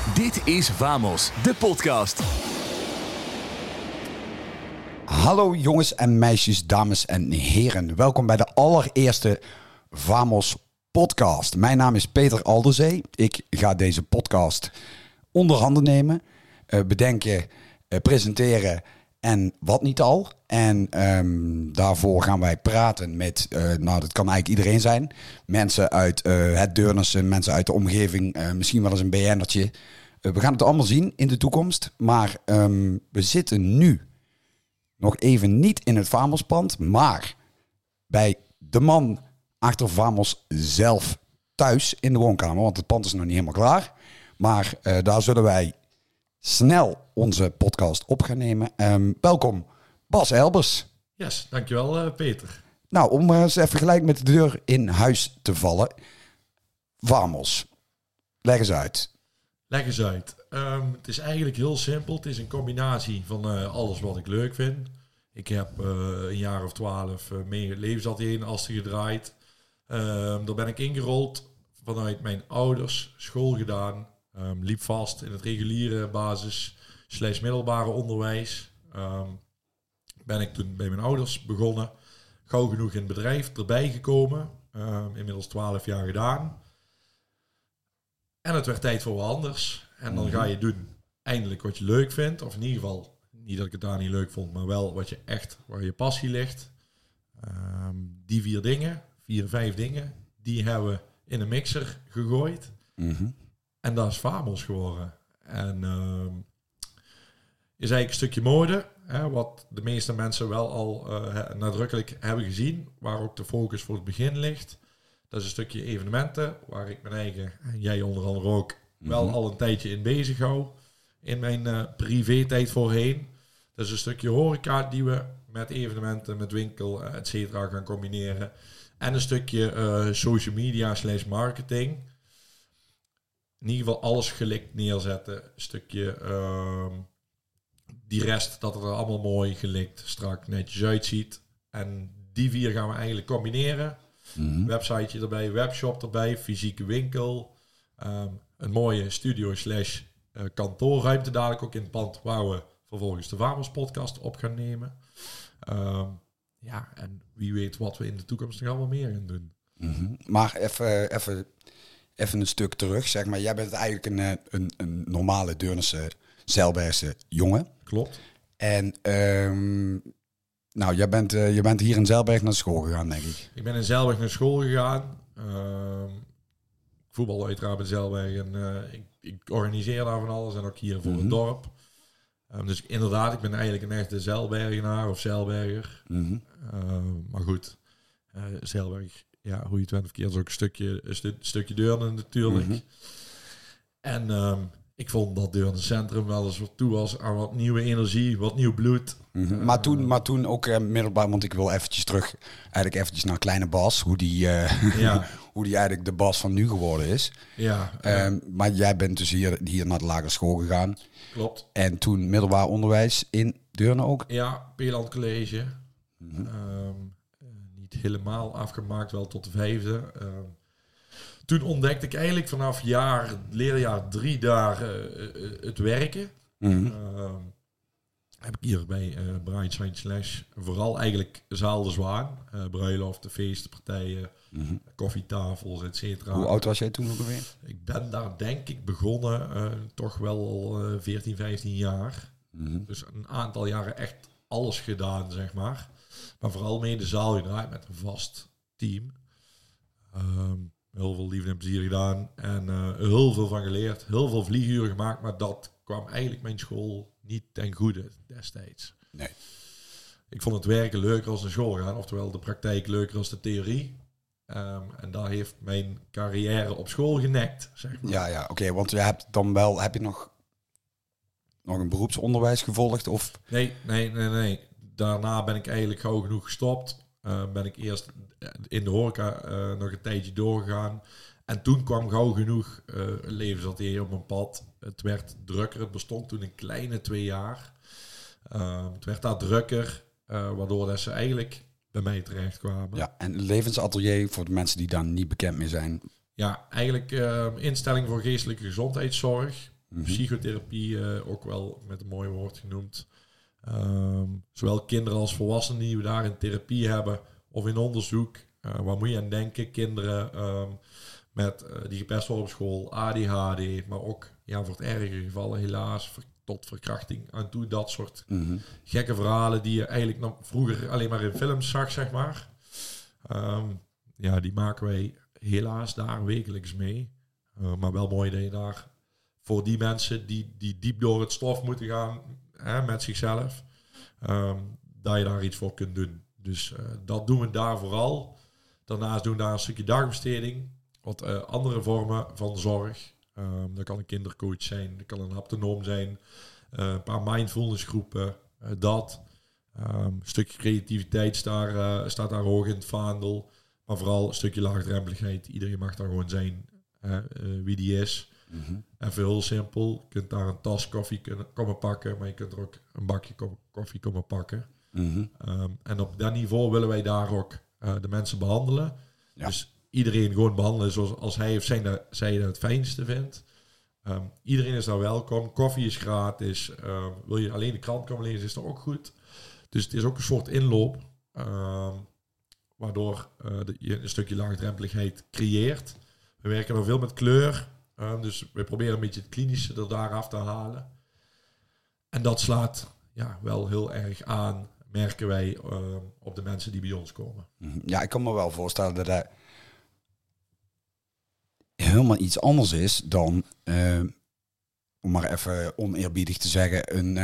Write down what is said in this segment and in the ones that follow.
Dit is Vamos, de podcast. Hallo jongens en meisjes, dames en heren. Welkom bij de allereerste Vamos podcast. Mijn naam is Peter Alderzee. Ik ga deze podcast onder handen nemen, eh, bedenken, eh, presenteren en wat niet al. En ehm, daarvoor gaan wij praten met, eh, nou dat kan eigenlijk iedereen zijn. Mensen uit eh, het Deurnersen, mensen uit de omgeving, eh, misschien wel eens een BN'ertje. We gaan het allemaal zien in de toekomst. Maar ehm, we zitten nu nog even niet in het Vamospand, maar bij de man achter Vamos zelf thuis in de woonkamer. Want het pand is nog niet helemaal klaar. Maar daar zullen wij snel onze podcast op gaan nemen. Ehm, welkom, Bas Elbers. Yes, dankjewel eh, Peter. Nou, om eh, eens even gelijk met de deur in huis te vallen. Vamos, leg eens uit. Leg eens uit. Ehm, het is eigenlijk heel simpel. Het is een combinatie van eh, alles wat ik leuk vind. Ik heb een jaar of twaalf uh, mee levensatelier in Asten gedraaid. Ehm, daar ben ik ingerold vanuit mijn ouders, school gedaan. Ehm, liep vast in het reguliere basis slash middelbare onderwijs. Ehm, ben ik toen bij mijn ouders begonnen. Gauw genoeg in het bedrijf erbij gekomen. Ehm, inmiddels 12 jaar gedaan. En het werd tijd voor wat anders. En dan ga je doen eindelijk wat je leuk vindt. Of in ieder geval, niet dat ik het daar niet leuk vond, maar wel wat je echt, waar je passie ligt. Die vier dingen, vier, vijf dingen, die hebben we in een mixer gegooid. Mhm. En dat is Fabels geworden. En ehm, is eigenlijk een stukje mode, hè, wat de meeste mensen wel al eh, nadrukkelijk hebben gezien, waar ook de focus voor het begin ligt. Dat is een stukje evenementen, waar ik mijn eigen, en jij onder andere ook, wel al een tijdje in bezig hou. In mijn eh privé-tijd voorheen. Dat is een stukje horeca die we met evenementen, met winkel, eh, et cetera, gaan combineren. En een stukje social media slash marketing in ieder geval alles gelikt neerzetten. Een stukje ehm, die rest dat het er allemaal mooi gelikt, strak, netjes uitziet. En die vier gaan we eigenlijk combineren. Websiteje erbij, webshop erbij, fysieke winkel. ehm, een mooie studio slash eh, kantoorruimte dadelijk ook in het pand waar we vervolgens de Vamos podcast op gaan nemen. Ehm, ja, en wie weet wat we in de toekomst nog allemaal meer gaan doen. Mhm. Maar even, even, even een stuk terug, zeg maar. Jij bent eigenlijk een, eh, een, een normale Deurnerse, Zeilbergse jongen. Klopt. En ehm, nou, jij bent, eh, je bent hier in Zeilberg naar school gegaan, denk ik. Ik ben in Zelweg naar school gegaan. Ehm voetbal uiteraard in Zelweg. En eh, ik, ik organiseer daar van alles. En ook hier voor Mhm. het dorp. Ehm, dus inderdaad, ik ben eigenlijk een echte Zeilbergenaar of Zeilberger. Mhm. Maar goed, eh Zeilberg, ja, hoe je het went of keert, is ook een stukje, een stu- stukje Deurne natuurlijk. Mhm. En ehm, ik vond dat Deurne Centrum wel eens wat toe was aan wat nieuwe energie, wat nieuw bloed. Mhm. Maar, toen, maar toen ook eh, middelbaar, want ik wil eventjes terug, eigenlijk eventjes naar Kleine Bas, hoe die, eh, Ja, hoe die eigenlijk de Bas van nu geworden is. ja eh, Ehm, maar jij bent dus hier, hier naar de lagere school gegaan klopt. en toen middelbaar onderwijs in Deurne ook. Ja, Peerland College. Mhm. Ehm, eh, niet helemaal afgemaakt, wel tot de vijfde. Ehm, toen ontdekte ik eigenlijk vanaf jaar, leerjaar drie daar eh, eh, het werken. Mhm. Ehm, heb ik hier bij eh Brightside Slash vooral eigenlijk zaal de Zwaan. eh bruiloften, feesten, partijen, Mhm. koffietafels, et cetera. Hoe oud was jij toen alweer? Ik ben daar denk ik begonnen eh, toch wel al eh, 14, 15 jaar. Mhm. Dus een aantal jaren echt alles gedaan, zeg maar. Maar vooral mee de zaal gedraaid met een vast team. Ehm, heel veel liefde en plezier gedaan. En eh, heel veel van geleerd. Heel veel vlieguren gemaakt. Maar dat kwam eigenlijk mijn school niet ten goede destijds. Nee. Ik vond het werken leuker als naar school gaan. Oftewel de praktijk leuker als de theorie. Ehm, en daar heeft mijn carrière op school genekt, zeg maar. Ja, ja, oké, want je hebt dan wel, heb je nog, nog een beroepsonderwijs gevolgd? Of, Nee, nee, nee, nee. Daarna ben ik eigenlijk gauw genoeg gestopt. Eh, ben ik eerst in de horeca eh, nog een tijdje doorgegaan. En toen kwam gauw genoeg eh levensatelier op mijn pad. Het werd drukker. Het bestond toen een kleine twee jaar. Eh, het werd daar drukker. waardoor dat ze eigenlijk bij mij terecht kwamen. ja, en levensatelier, voor de mensen die daar niet bekend mee zijn. Ja, eigenlijk eh, instelling voor geestelijke gezondheidszorg. Psychotherapie eh, ook wel met een mooi woord genoemd. Ehm, zowel kinderen als volwassenen die we daar in therapie hebben of in onderzoek. Uh, waar moet je aan denken? Kinderen ehm, met, uh, die gepest worden op school, ADHD, maar ook ja, voor het erge gevallen helaas tot verkrachting aan toe. Dat soort gekke verhalen die je eigenlijk nog vroeger alleen maar in films zag, zeg maar. Um, ja, die maken wij helaas daar wekelijks mee. Uh, maar wel mooi dat je daar voor die mensen die, die diep door het stof moeten gaan hè, met zichzelf, um, dat je daar iets voor kunt doen. Dus uh, dat doen we daar vooral. Daarnaast doen we daar een stukje dagbesteding. Wat uh, andere vormen van zorg. Um, dat kan een kindercoach zijn, dat kan een haptonoom zijn. een paar mindfulness groepen, dat. Um, een stukje creativiteit staat, staat daar hoog in het vaandel. Maar vooral een stukje laagdrempeligheid. Iedereen mag daar gewoon zijn wie die is. Mm -hmm. Even heel simpel. Je kunt daar een tas koffie kunnen, komen pakken, maar je kunt er ook een bakje koffie komen pakken. Mm -hmm. um, en op dat niveau willen wij daar ook uh, de mensen behandelen. Ja. Dus iedereen gewoon behandelen zoals als hij of zij dat, zij dat het fijnste vindt. Um, iedereen is daar welkom. Koffie is gratis. Um, wil je alleen de krant komen lezen, is dat ook goed. Dus het is ook een soort inloop. waardoor uh, de, je een stukje laagdrempeligheid creëert. We werken nog veel met kleur. Uh, dus we proberen een beetje het klinische er daar af te halen. En dat slaat ja, wel heel erg aan, merken wij, uh, op de mensen die bij ons komen. Ja, ik kan me wel voorstellen dat dat helemaal iets anders is dan, uh, om maar even oneerbiedig te zeggen, een,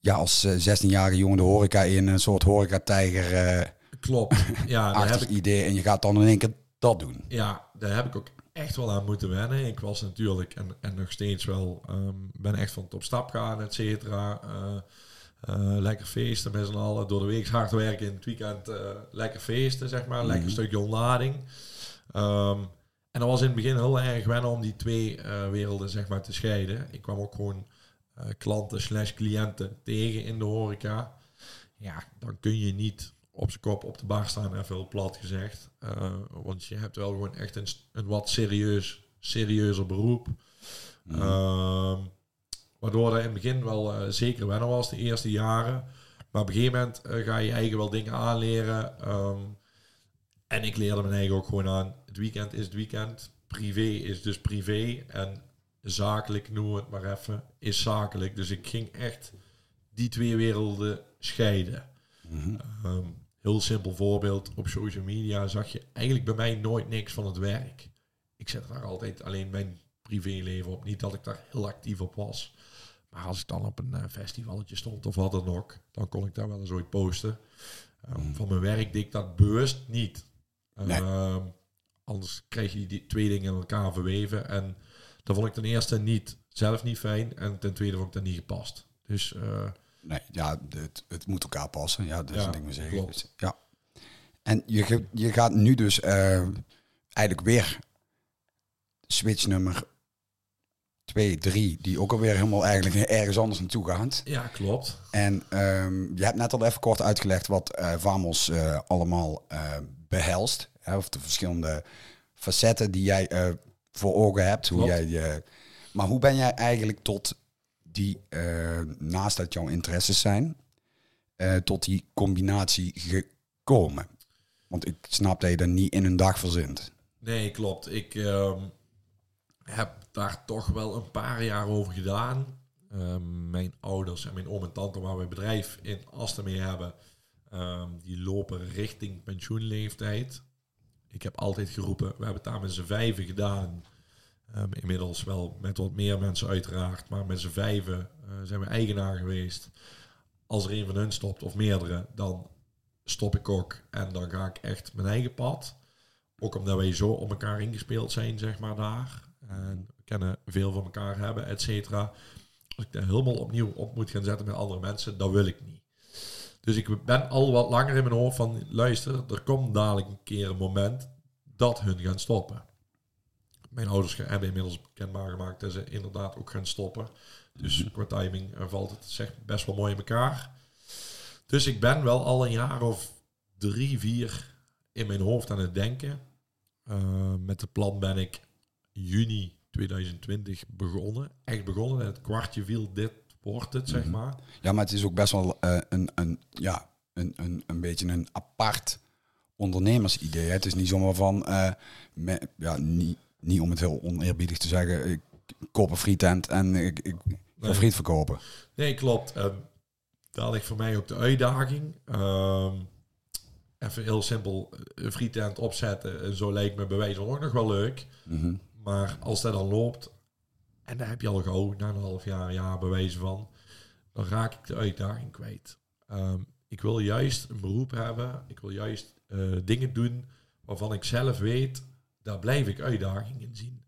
ja, als 16-jarige jongen de horeca in een soort horeca-tijger. Klopt, ja. daar heb ik... idee en je gaat dan in één keer dat doen. Ja, daar heb ik ook echt wel aan moeten wennen. Ik was natuurlijk en, en nog steeds wel, um, ben echt van op stap gaan, et cetera. Uh, uh, lekker feesten met z'n allen. Door de week hard werken, in het weekend uh, lekker feesten, zeg maar. Lekker mm. stukje ontlading. Um, en dat was in het begin heel erg wennen om die twee werelden, zeg maar, te scheiden. Ik kwam ook gewoon klanten slash cliënten tegen in de horeca. Ja, dan kun je niet op zijn kop op de bar staan, even heel plat gezegd. Uh, want je hebt wel gewoon echt een, een wat serieus, serieuzer beroep. Mm. Uh, waardoor dat in het begin wel uh, zeker wennen was, de eerste jaren. Maar op een gegeven moment uh, ga je eigen wel dingen aanleren. Um, en ik leerde mijn eigen ook gewoon aan. Het weekend is het weekend. Privé is dus privé. En zakelijk, noem het maar even, is zakelijk. Dus ik ging echt die twee werelden scheiden. Mm -hmm. um, Heel simpel voorbeeld, op social media zag je eigenlijk bij mij nooit niks van het werk. Ik zet daar altijd alleen mijn privéleven op. Niet dat ik daar heel actief op was. Maar als ik dan op een uh, festivaletje stond of wat dan ook, dan kon ik daar wel eens ooit posten. Um, van mijn werk deed ik dat bewust niet. Nee. Uh, anders krijg je die twee dingen in elkaar verweven. En dat vond ik ten eerste niet, zelf niet fijn. En ten tweede vond ik dat niet gepast. Dus... Uh, Nee, ja, het, het moet elkaar passen. Ja, dat is ja, ding zeggen. Dus, ja. En je, je gaat nu dus uh, eigenlijk weer switch nummer 2, 3, die ook alweer helemaal eigenlijk ergens anders naartoe gaat. Ja, klopt. En um, je hebt net al even kort uitgelegd wat uh, Vamos uh, allemaal behelst. Hè, of de verschillende facetten die jij voor ogen hebt. Hoe jij, maar hoe ben jij eigenlijk tot die uh, naast dat jouw interesses zijn, uh, tot die combinatie gekomen? Want ik snap dat je dat niet in een dag verzint. Nee, klopt. Ik uh, heb daar toch wel een paar jaar over gedaan. Ehm, mijn ouders en mijn oom en tante, waar we een bedrijf in Asten mee hebben, ehm, die lopen richting pensioenleeftijd. Ik heb altijd geroepen, we hebben het daar met z'n vijven gedaan. Um, inmiddels wel met wat meer mensen uiteraard, maar met z'n vijven uh, zijn we eigenaar geweest. Als er een van hun stopt of meerdere, dan stop ik ook en dan ga ik echt mijn eigen pad. Ook omdat wij zo op elkaar ingespeeld zijn, zeg maar, daar. En we kennen veel van elkaar hebben, et cetera. Als ik daar helemaal opnieuw op moet gaan zetten met andere mensen, dat wil ik niet. Dus ik ben al wat langer in mijn hoofd van, luister, er komt dadelijk een keer een moment dat hun gaan stoppen mijn ouders hebben inmiddels kenbaar gemaakt dat ze inderdaad ook gaan stoppen. Dus mhm. qua timing uh, valt het zeg, best wel mooi in elkaar. Dus ik ben wel al een jaar of drie, vier in mijn hoofd aan het denken. Uh, met het plan ben ik juni 2020 begonnen. Echt begonnen. En het kwartje viel, dit wordt het, zeg maar. Ja, maar het is ook best wel eh, een, een, ja, een, een, een beetje een apart ondernemersidee. hè. Het is niet zomaar van, eh, me- ja, niet, niet om het heel oneerbiedig te zeggen, ik koop een frietent en ik, ik Nee. friet verkopen. Nee, klopt. Ehm, daar ligt voor mij ook de uitdaging. Ehm, even heel simpel, een frietent opzetten. En zo lijkt me bij wijze van ook nog wel leuk. Mhm. Maar als dat dan loopt, en daar heb je al gauw na een half jaar, ja, bewijzen van, dan raak ik de uitdaging kwijt. Ehm, ik wil juist een beroep hebben. Ik wil juist eh, dingen doen waarvan ik zelf weet, daar blijf ik uitdaging in zien.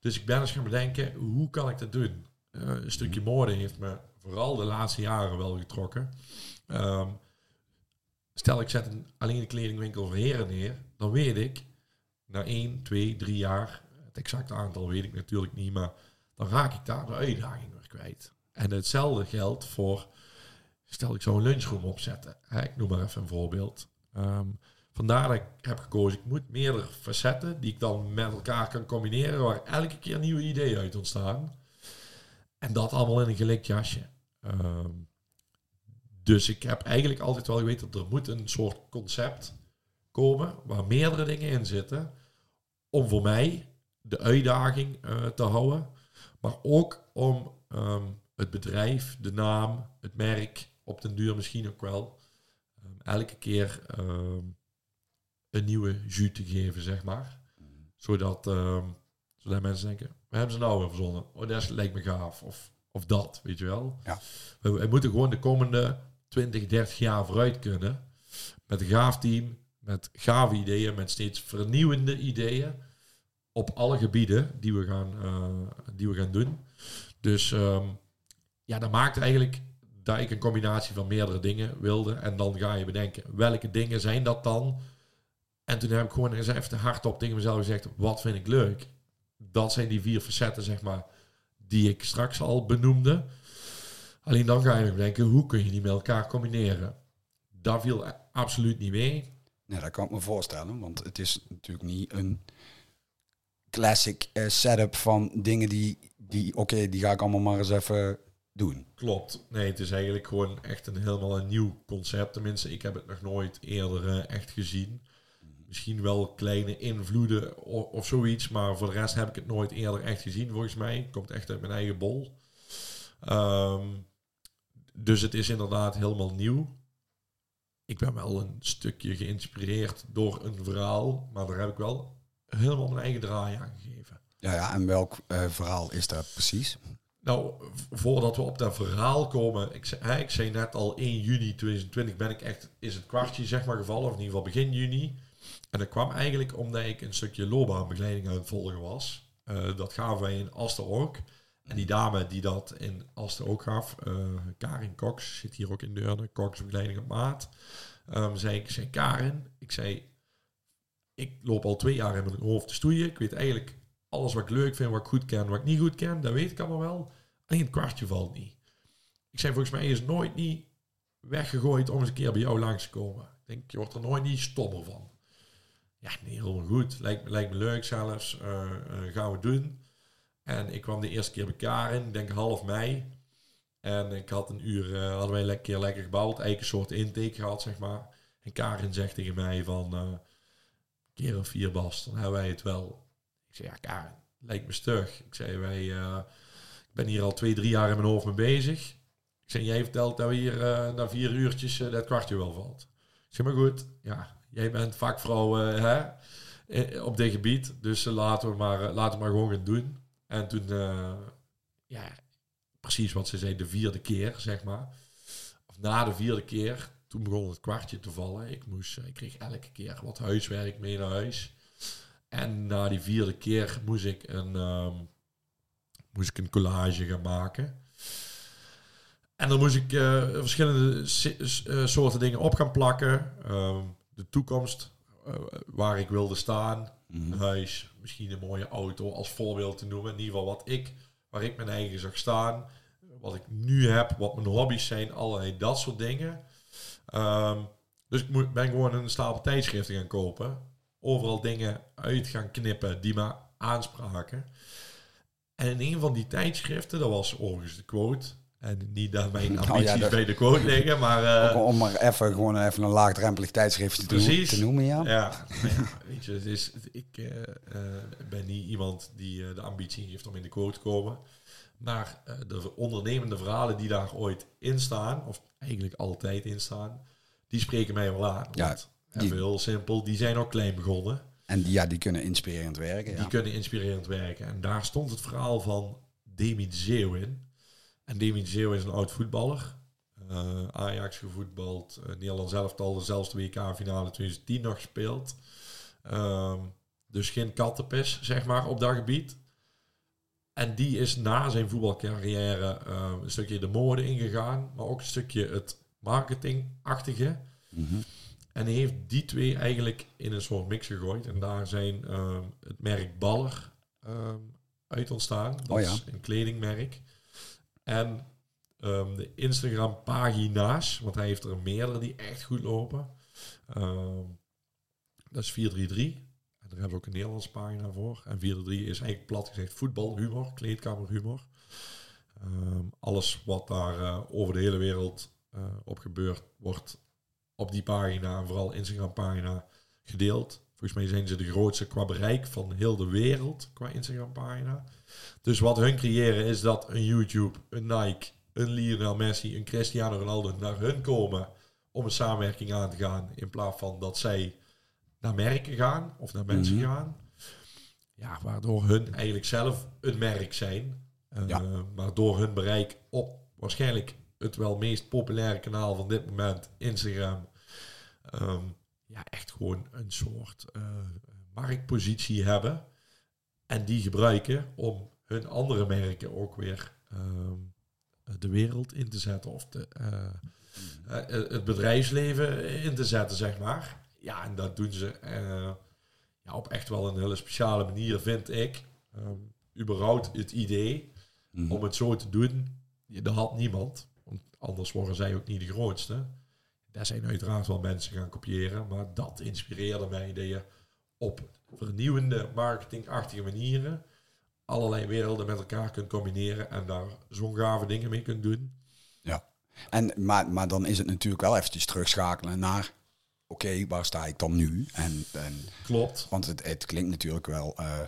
Dus ik ben eens gaan bedenken, hoe kan ik dat doen? Eh, een stukje mode heeft me vooral de laatste jaren wel getrokken. Ehm, stel, ik zet een alleen een kledingwinkel voor heren neer, dan weet ik, na 1, 2, 3 jaar, het exacte aantal weet ik natuurlijk niet, maar dan raak ik daar de uitdaging weer kwijt. En hetzelfde geldt voor, stel ik zou een lunchroom opzetten. Hè, ik noem maar even een voorbeeld. Ehm, vandaar dat ik heb gekozen, ik moet meerdere facetten die ik dan met elkaar kan combineren, waar elke keer nieuwe ideeën uit ontstaan. En dat allemaal in een gelikt jasje. Ehm, dus ik heb eigenlijk altijd wel geweten dat er moet een soort concept komen waar meerdere dingen in zitten. Om voor mij de uitdaging eh, te houden. Maar ook om ehm, het bedrijf, de naam, het merk, op den duur misschien ook wel. ehm, elke keer een nieuwe jus te geven, zeg maar. Zodat, ehm, zodat mensen denken, we hebben ze nou weer verzonnen. Oh, dat lijkt me gaaf. Of, of dat, weet je wel. Ja. We, we moeten gewoon de komende 20, 30 jaar vooruit kunnen. Met een gaaf team, met gave ideeën, met steeds vernieuwende ideeën. Op alle gebieden die we gaan, eh, die we gaan doen. Dus ehm, ja, dat maakt eigenlijk dat ik een combinatie van meerdere dingen wilde. En dan ga je bedenken, welke dingen zijn dat dan? En toen heb ik gewoon eens even hardop tegen mezelf gezegd, wat vind ik leuk? Dat zijn die vier facetten, zeg maar, die ik straks al benoemde. Alleen dan ga je bedenken, hoe kun je die met elkaar combineren? Dat viel absoluut niet mee. Nee, dat kan ik me voorstellen, want het is natuurlijk niet een classic eh, setup van dingen die, die oké, die ga ik allemaal maar eens even doen. Klopt. Nee, het is eigenlijk gewoon echt een helemaal een nieuw concept. Tenminste, ik heb het nog nooit eerder eh, echt gezien. Misschien wel kleine invloeden of, of zoiets, maar voor de rest heb ik het nooit eerder echt gezien, volgens mij. Het komt echt uit mijn eigen bol. Ehm, dus het is inderdaad helemaal nieuw. Ik ben wel een stukje geïnspireerd door een verhaal, maar daar heb ik wel helemaal mijn eigen draai aan gegeven. Ja, ja en welk eh, verhaal is dat precies? Nou, voordat we op dat verhaal komen, ik zei, hè, ik zei net al 1 juni 2020 ben ik echt, is het kwartje zeg maar gevallen, of in ieder geval begin juni. En dat kwam eigenlijk omdat ik een stukje loopbaanbegeleiding aan het volgen was. Eh, dat gaven wij in Aster ook. En die dame die dat in Aster ook gaf, eh, Karin Cox, zit hier ook in Deurne, Cox begeleiding op maat. Ehm, zei ik, zei Karin, ik zei, ik loop al twee jaar in mijn hoofd te stoeien. Ik weet eigenlijk alles wat ik leuk vind, wat ik goed ken, wat ik niet goed ken, dat weet ik allemaal wel. Alleen het kwartje valt niet. Ik zei, volgens mij is nooit niet weggegooid om eens een keer bij jou langs te komen. Ik denk, je wordt er nooit niet stommer van. Ja, nee, helemaal goed. Lijkt, lijkt me leuk zelfs. Eh, eh, gaan we doen. En ik kwam de eerste keer bij Karin, ik denk half mei. En ik had een uur, eh, hadden wij een keer lekker gebouwd. Eigenlijk soort intake gehad, zeg maar. En Karin zegt tegen mij van, eh keer of vier Bas, dan hebben wij het wel. Ik zei, ja Karin, lijkt me stug. Ik zei, wij, ik ben hier al twee, drie jaar in mijn hoofd mee bezig. Ik zei, jij vertelt dat we hier na vier uurtjes dat kwartje wel valt. Ik zeg, maar goed, ja, jij bent vakvrouw eh, hè, op dit gebied. Dus eh, laten, we maar, eh, laten we maar gewoon gaan doen. En toen, ja, precies wat ze zei, de vierde keer, zeg maar. Of na de vierde keer, toen begon het kwartje te vallen. Ik, moest, ik kreeg elke keer wat huiswerk mee naar huis. En na die vierde keer moest ik een, ehm, moest ik een collage gaan maken. En dan moest ik verschillende soorten dingen op gaan plakken. Ehm, de toekomst, eh, waar ik wilde staan. Een huis, misschien een mooie auto als voorbeeld te noemen. In ieder geval wat ik, waar ik mijn eigen zag staan. Wat ik nu heb, wat mijn hobby's zijn, allerlei dat soort dingen. Ehm, dus ik moet, ben gewoon een stapel tijdschriften gaan kopen. Overal dingen uit gaan knippen die me aanspraken. En in een van die tijdschriften, dat was overigens de quote. En niet dat mijn Nou ja, ambities dat- bij de quote liggen, maar... eh, Om maar even, gewoon even een laagdrempelig tijdschrift te, Precies. te noemen, ja. Ja, maar ja, weet je, het is, ik eh, eh, ben niet iemand die de ambitie heeft om in de quote te komen. Maar de ondernemende verhalen die daar ooit in staan, of eigenlijk altijd in staan, die spreken mij wel aan. Ja, die- even heel simpel, die zijn ook klein begonnen. En die, ja, die kunnen inspirerend werken. Ja. Die kunnen inspirerend werken. En daar stond het verhaal van Demi de Zeeuw in. En de Zeeuw is een oud voetballer. Eh, Ajax gevoetbald. Uh, Nederland zelf al zelfs de WK-finale 2010 nog gespeeld. Ehm, dus geen kattenpis, zeg maar, op dat gebied. En die is na zijn voetbalcarrière eh, een stukje de mode ingegaan. Maar ook een stukje het marketingachtige. Mhm. En hij heeft die twee eigenlijk in een soort mix gegooid. En daar zijn ehm, het merk Baller ehm, uit ontstaan. Dat Oh ja. is een kledingmerk. En ehm, de Instagram pagina's, want hij heeft er meerdere die echt goed lopen. Ehm, dat is 433. En daar hebben we ook een Nederlandse pagina voor. En 433 is eigenlijk plat gezegd voetbalhumor, kleedkamerhumor. Ehm, alles wat daar eh, over de hele wereld eh, op gebeurt, wordt op die pagina, vooral Instagram pagina, gedeeld. Volgens mij zijn ze de grootste qua bereik van heel de wereld qua Instagram pagina. Dus wat hun creëren is dat een YouTube, een Nike, een Lionel Messi, een Cristiano Ronaldo naar hun komen om een samenwerking aan te gaan. In plaats van dat zij naar merken gaan of naar mensen Mhm. gaan. Ja, waardoor hun eigenlijk zelf een merk zijn. Eh, Ja. Maar door hun bereik op waarschijnlijk het wel meest populaire kanaal van dit moment, Instagram. ehm, ja, echt gewoon een soort eh, marktpositie hebben. En die gebruiken om hun andere merken ook weer ehm, de wereld in te zetten. Of de, eh, eh, het bedrijfsleven in te zetten, zeg maar. Ja, en dat doen ze ja, op echt wel een hele speciale manier, vind ik. Ehm überhaupt het idee Mhm. om het zo te doen, dat had niemand. Want anders worden zij ook niet de grootste. Daar zijn uiteraard wel mensen gaan kopiëren, maar dat inspireerde mij dat je op vernieuwende, marketingachtige manieren allerlei werelden met elkaar kunt combineren en daar zo'n gave dingen mee kunt doen. Ja. En, maar, maar dan is het natuurlijk wel eventjes terugschakelen naar... Oké, waar sta ik dan nu? En, en, Klopt. want het, het klinkt natuurlijk wel... eh,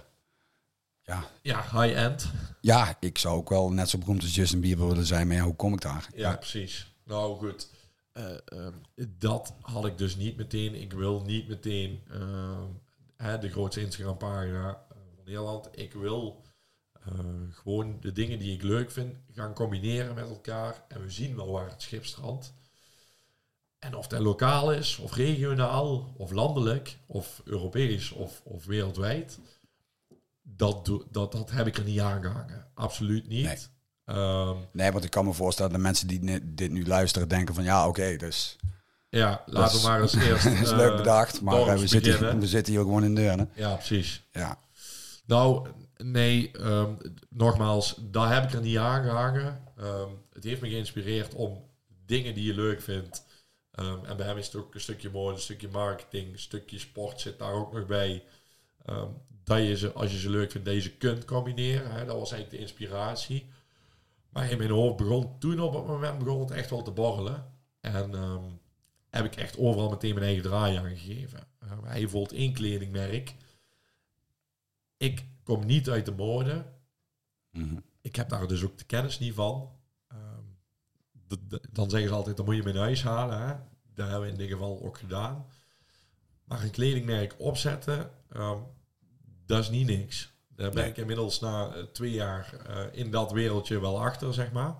ja, Ja, high-end. ja, ik zou ook wel net zo beroemd als Justin Bieber willen zijn. Maar ja, hoe kom ik daar? Ja, precies. Nou goed, dat had ik dus niet meteen. Ik wil niet meteen ehm, hè, de grootste Instagram-pagina eh, van Nederland. Ik wil eh, gewoon de dingen die ik leuk vind gaan combineren met elkaar. En we zien wel waar het schip strandt. En of dat lokaal is, of regionaal, of landelijk, of Europees, of, of wereldwijd. Dat, dat, dat heb ik er niet aangehangen. Absoluut niet. Ehm, Nee, want ik kan me voorstellen dat mensen die dit nu luisteren denken van... Ja, oké, dus Ja, laten we maar eens eerst. is eh, leuk bedacht. Maar eh, we, zitten, beginnen. we zitten hier gewoon in Deurne. Ja, precies. Ja, Nou, nee, ehm, nogmaals, daar heb ik er niet aan gehangen. Ehm, het heeft me geïnspireerd om dingen die je leuk vindt. en bij hem is het ook een stukje mode, een stukje marketing, een stukje sport zit daar ook nog bij. Dat je ze, als je ze leuk vindt, deze kunt combineren. Hè. Dat was eigenlijk de inspiratie. Maar in mijn hoofd begon toen op het moment begon het echt wel te borrelen. En ehm, heb ik echt overal meteen mijn eigen draai aan gegeven. Ehm, hij voelt één kledingmerk. Ik kom niet uit de mode. Mhm. Ik heb daar dus ook de kennis niet van. Ehm, dan zeggen ze altijd, dan moet je me in huis halen. Hè? Dat hebben we in dit geval ook gedaan. Maar een kledingmerk opzetten, dat is niet niks. Daar ben ik inmiddels na eh, twee jaar eh, in dat wereldje wel achter, zeg maar.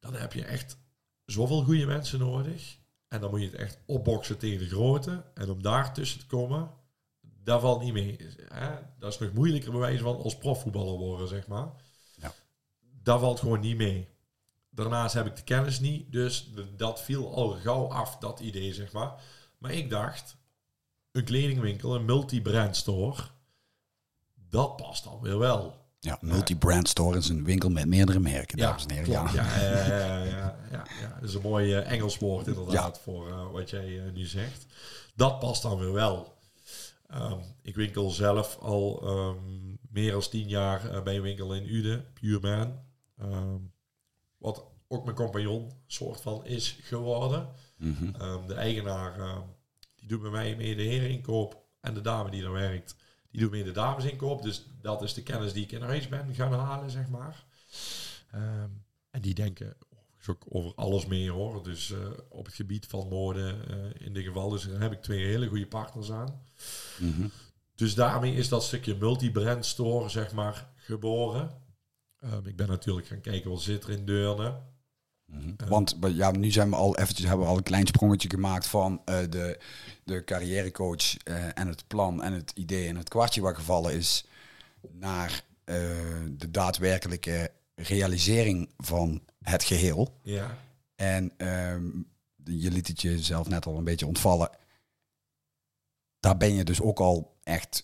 Dan heb je echt zoveel goede mensen nodig. En dan moet je het echt opboksen tegen de grote. En om daar tussen te komen, dat valt niet mee. Hè? Dat is nog moeilijker bewijs van als profvoetballer worden, zeg maar. Ja. Dat valt gewoon niet mee. Daarnaast heb ik de kennis niet, dus dat viel al gauw af, dat idee, zeg maar. Maar ik dacht, een kledingwinkel, een multi-brand store, dat past dan weer wel. ja multi-brand store is een winkel met meerdere merken, dames en heren. Ja. Ja, ja, ja, ja, ja, ja. Dat is een mooi eh, Engels woord inderdaad voor eh, wat jij eh, nu zegt. Dat past dan weer wel. Ehm, ik winkel zelf al ehm, meer dan tien jaar bij een winkel in Uden, Pure Man. Ehm, wat ook mijn compagnon soort van is geworden. Mhm. De eigenaar die doet bij mij mee de hereninkoop en de dame die er werkt, die doet mee de damesinkoop. Dus dat is de kennis die ik in ben gaan halen, zeg maar. Ehm, en die denken ook over alles meer hoor. Dus eh, op het gebied van mode eh, in dit geval. Dus daar heb ik twee hele goede partners aan. Mhm. Dus daarmee is dat stukje multi-brand store, zeg maar, geboren. Ehm, ik ben natuurlijk gaan kijken wat zit er in Deurne. Mhm. Want ja, nu zijn we al eventjes hebben we al een klein sprongetje gemaakt van eh, de, de carrièrecoach eh, en het plan en het idee en het kwartje wat gevallen is naar eh, de daadwerkelijke realisering van het geheel. Ja, En ehm, je liet het jezelf net al een beetje ontvallen. Daar ben je dus ook al echt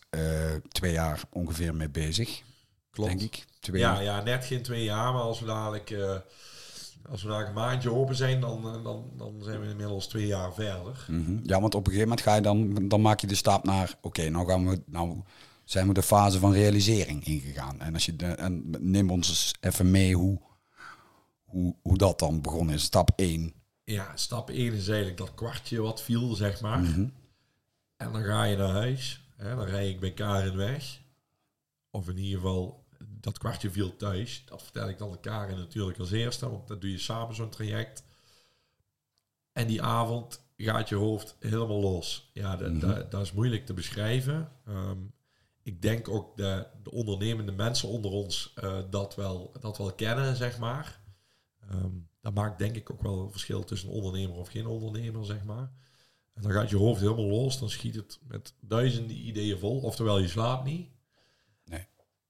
twee jaar ongeveer mee bezig, klopt. denk ik. Twee Ja, jaar. ja, net geen twee jaar, maar als we dadelijk, als we dadelijk een maandje open zijn, dan, eh, dan, dan zijn we inmiddels twee jaar verder. Mhm. Ja, want op een gegeven moment ga je dan, dan maak je de stap naar, oké, nou gaan we, nou zijn we de fase van realisering ingegaan. En als je de, en neem ons eens even mee hoe, hoe, hoe dat dan begonnen is. Stap 1. Ja, stap 1 is eigenlijk dat kwartje wat viel, zeg maar. Mhm. En dan ga je naar huis. Hè, dan rij ik bij Karin weg. Of in ieder geval, dat kwartje viel thuis. Dat vertel ik dan de Karin natuurlijk als eerste, want dan doe je samen zo'n traject. En die avond gaat je hoofd helemaal los. Ja, dat, dat, dat is moeilijk te beschrijven. Ehm, ik denk ook de, de ondernemende mensen onder ons eh, dat, wel, dat wel kennen, zeg maar. Ehm, dat maakt denk ik ook wel een verschil tussen een ondernemer of geen ondernemer, zeg maar. En dan gaat je hoofd helemaal los, dan schiet het met duizenden ideeën vol, oftewel je slaapt niet.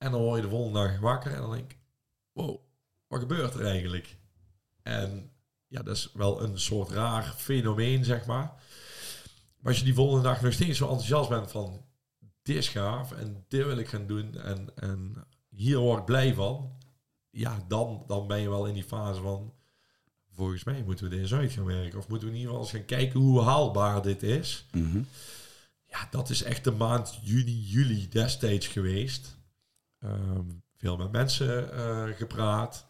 En dan word je de volgende dag wakker en dan denk ik, wow, wat gebeurt er eigenlijk? En ja, dat is wel een soort raar fenomeen, zeg maar. Maar als je die volgende dag nog steeds zo enthousiast bent van, dit is gaaf en dit wil ik gaan doen en, en hier word ik blij van. Ja, dan, dan ben je wel in die fase van, volgens mij moeten we dit eens uit gaan werken. Of moeten we in ieder geval eens gaan kijken hoe haalbaar dit is. Mhm. Ja, dat is echt de maand juni, juli destijds geweest. Ehm, veel met mensen eh, gepraat.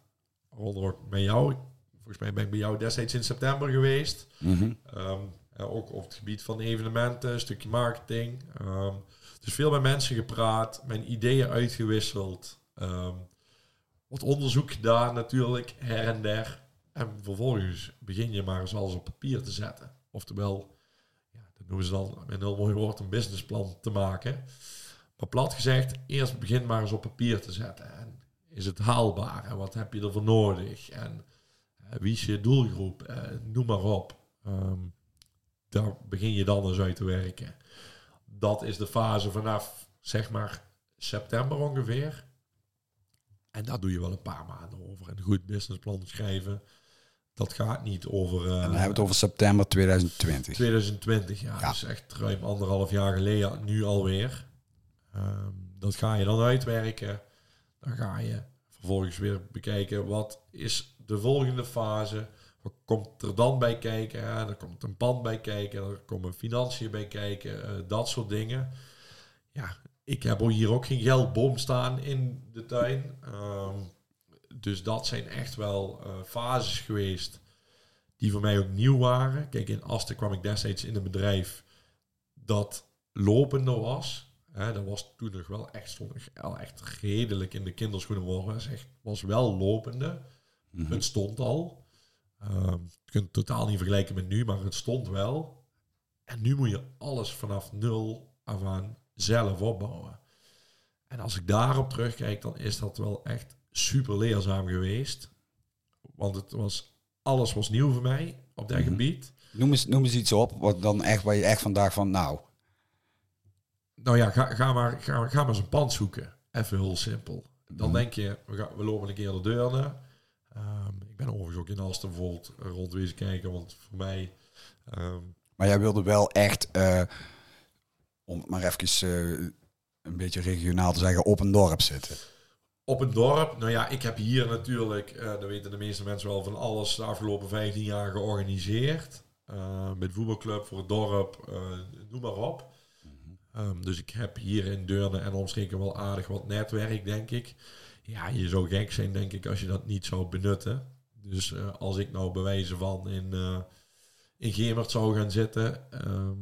Waaronder ook met jou. Volgens mij ben ik bij jou destijds in september geweest. Mhm. Ehm, eh, ook op het gebied van evenementen, een stukje marketing. Ehm, dus veel met mensen gepraat, mijn ideeën uitgewisseld. Wat onderzoek gedaan natuurlijk, her en der. En vervolgens begin je maar eens alles op papier te zetten. Oftewel, ja, dat noemen ze dan met een heel mooi woord een businessplan te maken. Maar plat gezegd, eerst begin maar eens op papier te zetten. En is het haalbaar? En wat heb je ervoor nodig? En eh, wie is je doelgroep? Eh, noem maar op. Ehm, daar begin je dan eens uit te werken. Dat is de fase vanaf, zeg maar, september ongeveer. En daar doe je wel een paar maanden over. Een goed businessplan schrijven, dat gaat niet over... eh, En dan hebben we het over september 2020. 2020, ja. Ja. Dus echt ruim anderhalf jaar geleden, nu alweer. Ehm, dat ga je dan uitwerken. Dan ga je vervolgens weer bekijken wat is de volgende fase. Wat komt er dan bij kijken? Ja, er komt een pand bij kijken, er komen financiën bij kijken, eh, dat soort dingen. Ja, ik heb hier ook geen geldboom staan in de tuin. Ehm, dus dat zijn echt wel eh, fases geweest die voor mij ook nieuw waren. Kijk, in Asten kwam ik destijds in een bedrijf dat lopender was. Hè, dat was toen nog wel echt, stond echt redelijk in de kinderschoenen. Het echt, was wel lopende. Mhm. Het stond al. Ehm, je kunt het totaal niet vergelijken met nu, maar het stond wel. En nu moet je alles vanaf nul af aan zelf opbouwen. En als ik daarop terugkijk, dan is dat wel echt super leerzaam geweest. Want het was, alles was nieuw voor mij op dat Mhm. gebied. Noem, eens, noem eens iets op wat dan echt, waar je echt vandaag van, nou, Nou ja, ga, ga, maar, ga, ga maar eens een pand zoeken. Even heel simpel. Dan Mhm. denk je, we, gaan, we lopen een keer de deur naar. Ehm, ik ben overigens ook in Alsten bijvoorbeeld rond wezen kijken, want voor mij... ehm, Maar jij wilde wel echt, eh, om het maar even eh, een beetje regionaal te zeggen, op een dorp zitten. Op een dorp, nou ja, ik heb hier natuurlijk, eh dat weten de meeste mensen wel, van alles de afgelopen 15 jaar georganiseerd. Met voetbalclub, voor het dorp, noem maar op. Ehm, dus ik heb hier in Deurne en omstreken wel aardig wat netwerk, denk ik. Ja, je zou gek zijn, denk ik, als je dat niet zou benutten. Dus eh, als ik nou bewijzen van in, uh, in Gemert zou gaan zitten, ehm,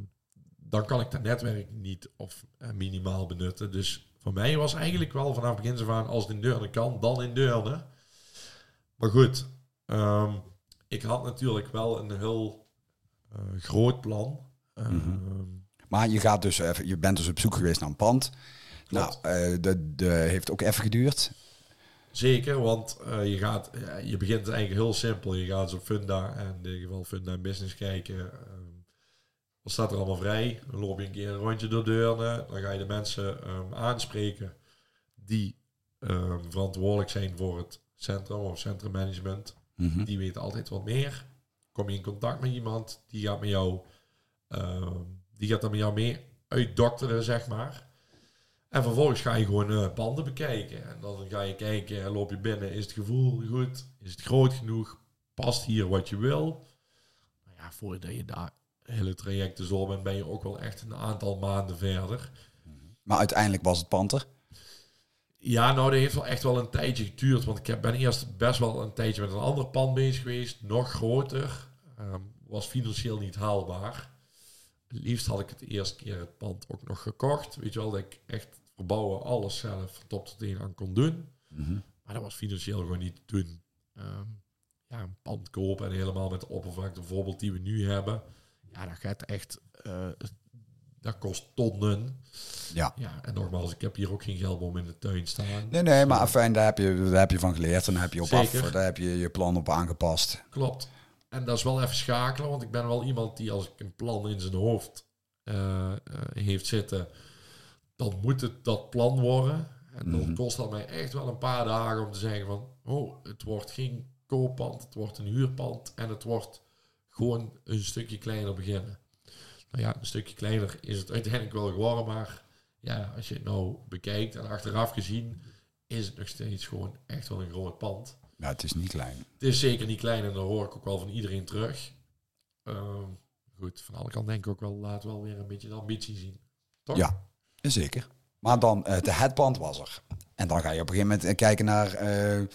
dan kan ik dat netwerk niet of uh, minimaal benutten. Dus voor mij was eigenlijk wel vanaf begin aan, als het in Deurne kan, dan in Deurne. Maar goed, ehm, ik had natuurlijk wel een heel groot plan. Mm maar je, gaat dus even, je bent dus op zoek geweest naar een pand. Nou, uh, dat heeft ook even geduurd. Zeker, want uh, je, gaat, je begint eigenlijk heel simpel. Je gaat op Funda en in ieder geval Funda Business kijken. Um, wat staat er allemaal vrij? Dan loop je een keer een rondje door deurne. Dan ga je de mensen um, aanspreken die um, verantwoordelijk zijn voor het centrum of centrummanagement. Mm -hmm. Die weten altijd wat meer. Kom je in contact met iemand, die gaat met jou die gaat dan met jou mee uitdokteren, zeg maar. En vervolgens ga je gewoon uh, panden bekijken. En dan ga je kijken, loop je binnen, is het gevoel goed? Is het groot genoeg? Past hier wat je wil? Nou ja, voordat je daar hele trajecten zo bent, ben je ook wel echt een aantal maanden verder. Maar uiteindelijk was het panter? Ja, nou, dat heeft wel echt wel een tijdje geduurd. Want ik ben eerst best wel een tijdje met een ander pand bezig geweest. Nog groter. Um, was financieel niet haalbaar liefst had ik het eerste keer het pand ook nog gekocht. Weet je wel, dat ik echt verbouwen, alles zelf van top tot teen aan kon doen. Mhm. Maar dat was financieel gewoon niet te doen. Ehm, ja, een pand kopen en helemaal met de oppervlakte bijvoorbeeld die we nu hebben. Ja, dat gaat echt... Uh, dat kost tonnen. Ja. ja. En nogmaals, ik heb hier ook geen geldboom in de tuin staan. Nee, nee, maar fijn, daar heb je, daar heb je van geleerd. En daar heb je op af, daar heb je je plan op aangepast. Klopt. En dat is wel even schakelen, want ik ben wel iemand die als ik een plan in zijn hoofd uh, uh, heeft zitten, dan moet het dat plan worden. En dan -hmm. kost dat mij echt wel een paar dagen om te zeggen van, oh, het wordt geen kooppand, het wordt een huurpand en het wordt gewoon een stukje kleiner beginnen. Nou ja, een stukje kleiner is het uiteindelijk wel geworden, maar ja, als je het nou bekijkt en achteraf gezien, is het nog steeds gewoon echt wel een groot pand. Ja, het is niet klein. Het is zeker niet klein en dat hoor ik ook wel van iedereen terug. Uh, goed, van alle kanten denk ik ook wel, laat wel weer een beetje de ambitie zien. Toch? Ja, zeker. Maar dan, uh, de headband was er. En dan ga je op een gegeven moment kijken naar, uh,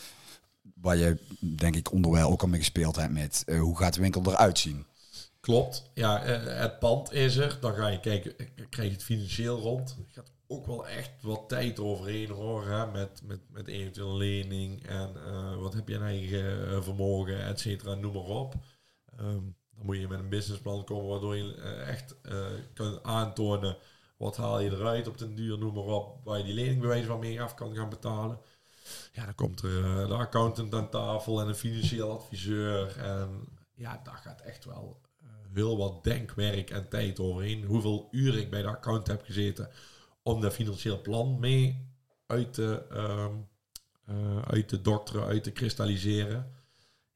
waar je denk ik onderwijl ook al mee gespeeld hebt met, uh, hoe gaat de winkel eruit zien? Klopt. Ja, het pand is er. Dan ga je kijken, krijg je het financieel rond. Gaat ook wel echt wat tijd overheen hoor. Hè? Met, met, met eventueel lening en uh, wat heb je een eigen uh, vermogen, et cetera, noem maar op. Um, dan moet je met een businessplan komen waardoor je uh, echt kan aantonen wat haal je eruit op den duur, noem maar op, waar je die leningbewijs van mee af kan gaan betalen. Ja, dan komt er de accountant aan tafel en een financieel adviseur. En ja, daar gaat echt wel heel wat denkwerk en tijd overheen. Hoeveel uren ik bij de account heb gezeten om dat financieel plan mee uit te, um, uh, uit te dokteren, uit te kristalliseren.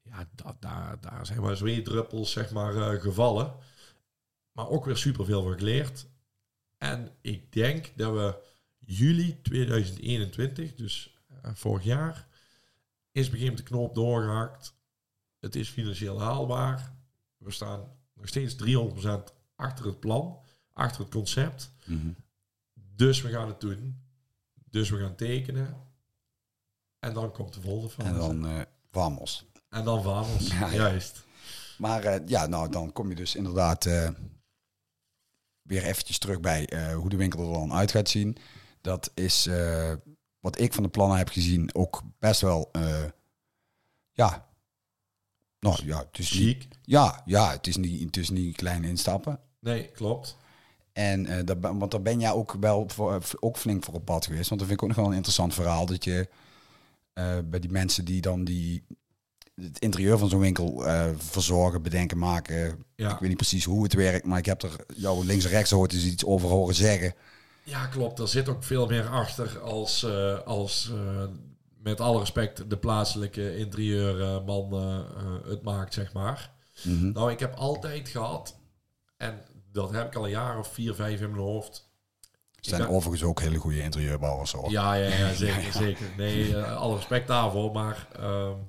Ja, dat, daar, daar zijn maar zweetdruppels zeg maar, uh, gevallen. Maar ook weer superveel van geleerd. En ik denk dat we juli 2021, dus uh, vorig jaar, is begin de knoop doorgehaakt. Het is financieel haalbaar. We staan nog steeds 300% achter het plan, achter het concept. Mm. Dus we gaan het doen. Dus we gaan tekenen. En dan komt de volgende fase. En dan uh, Vamos. En dan Vamos, ja, juist. Maar uh, ja, nou dan kom je dus inderdaad uh, weer eventjes terug bij hoe de winkel er dan uit gaat zien. Dat is wat ik van de plannen heb gezien ook best wel, ja, nou ja, het is Chic. niet, ja, ja, het is niet, het is niet klein instappen. Nee, klopt. En uh, dat, want daar ben jij ook wel voor, ook flink voor op pad geweest. Want dat vind ik ook nog wel een interessant verhaal. Dat je uh, bij die mensen die dan die het interieur van zo'n winkel uh, verzorgen, bedenken, maken. Ja. Ik weet niet precies hoe het werkt, maar ik heb er jou links en rechts hoort eens iets over horen zeggen. Ja, klopt. Er zit ook veel meer achter als, als met alle respect de plaatselijke interieurman het maakt, zeg maar. Mm -hmm. Nou, ik heb altijd gehad, en dat heb ik al een jaar of vier, vijf in mijn hoofd. Het zijn overigens ook hele goede interieurbouwers hoor. Ja, ja, ja zeker, ja, zeker. Nee, uh, alle respect daarvoor. Maar um,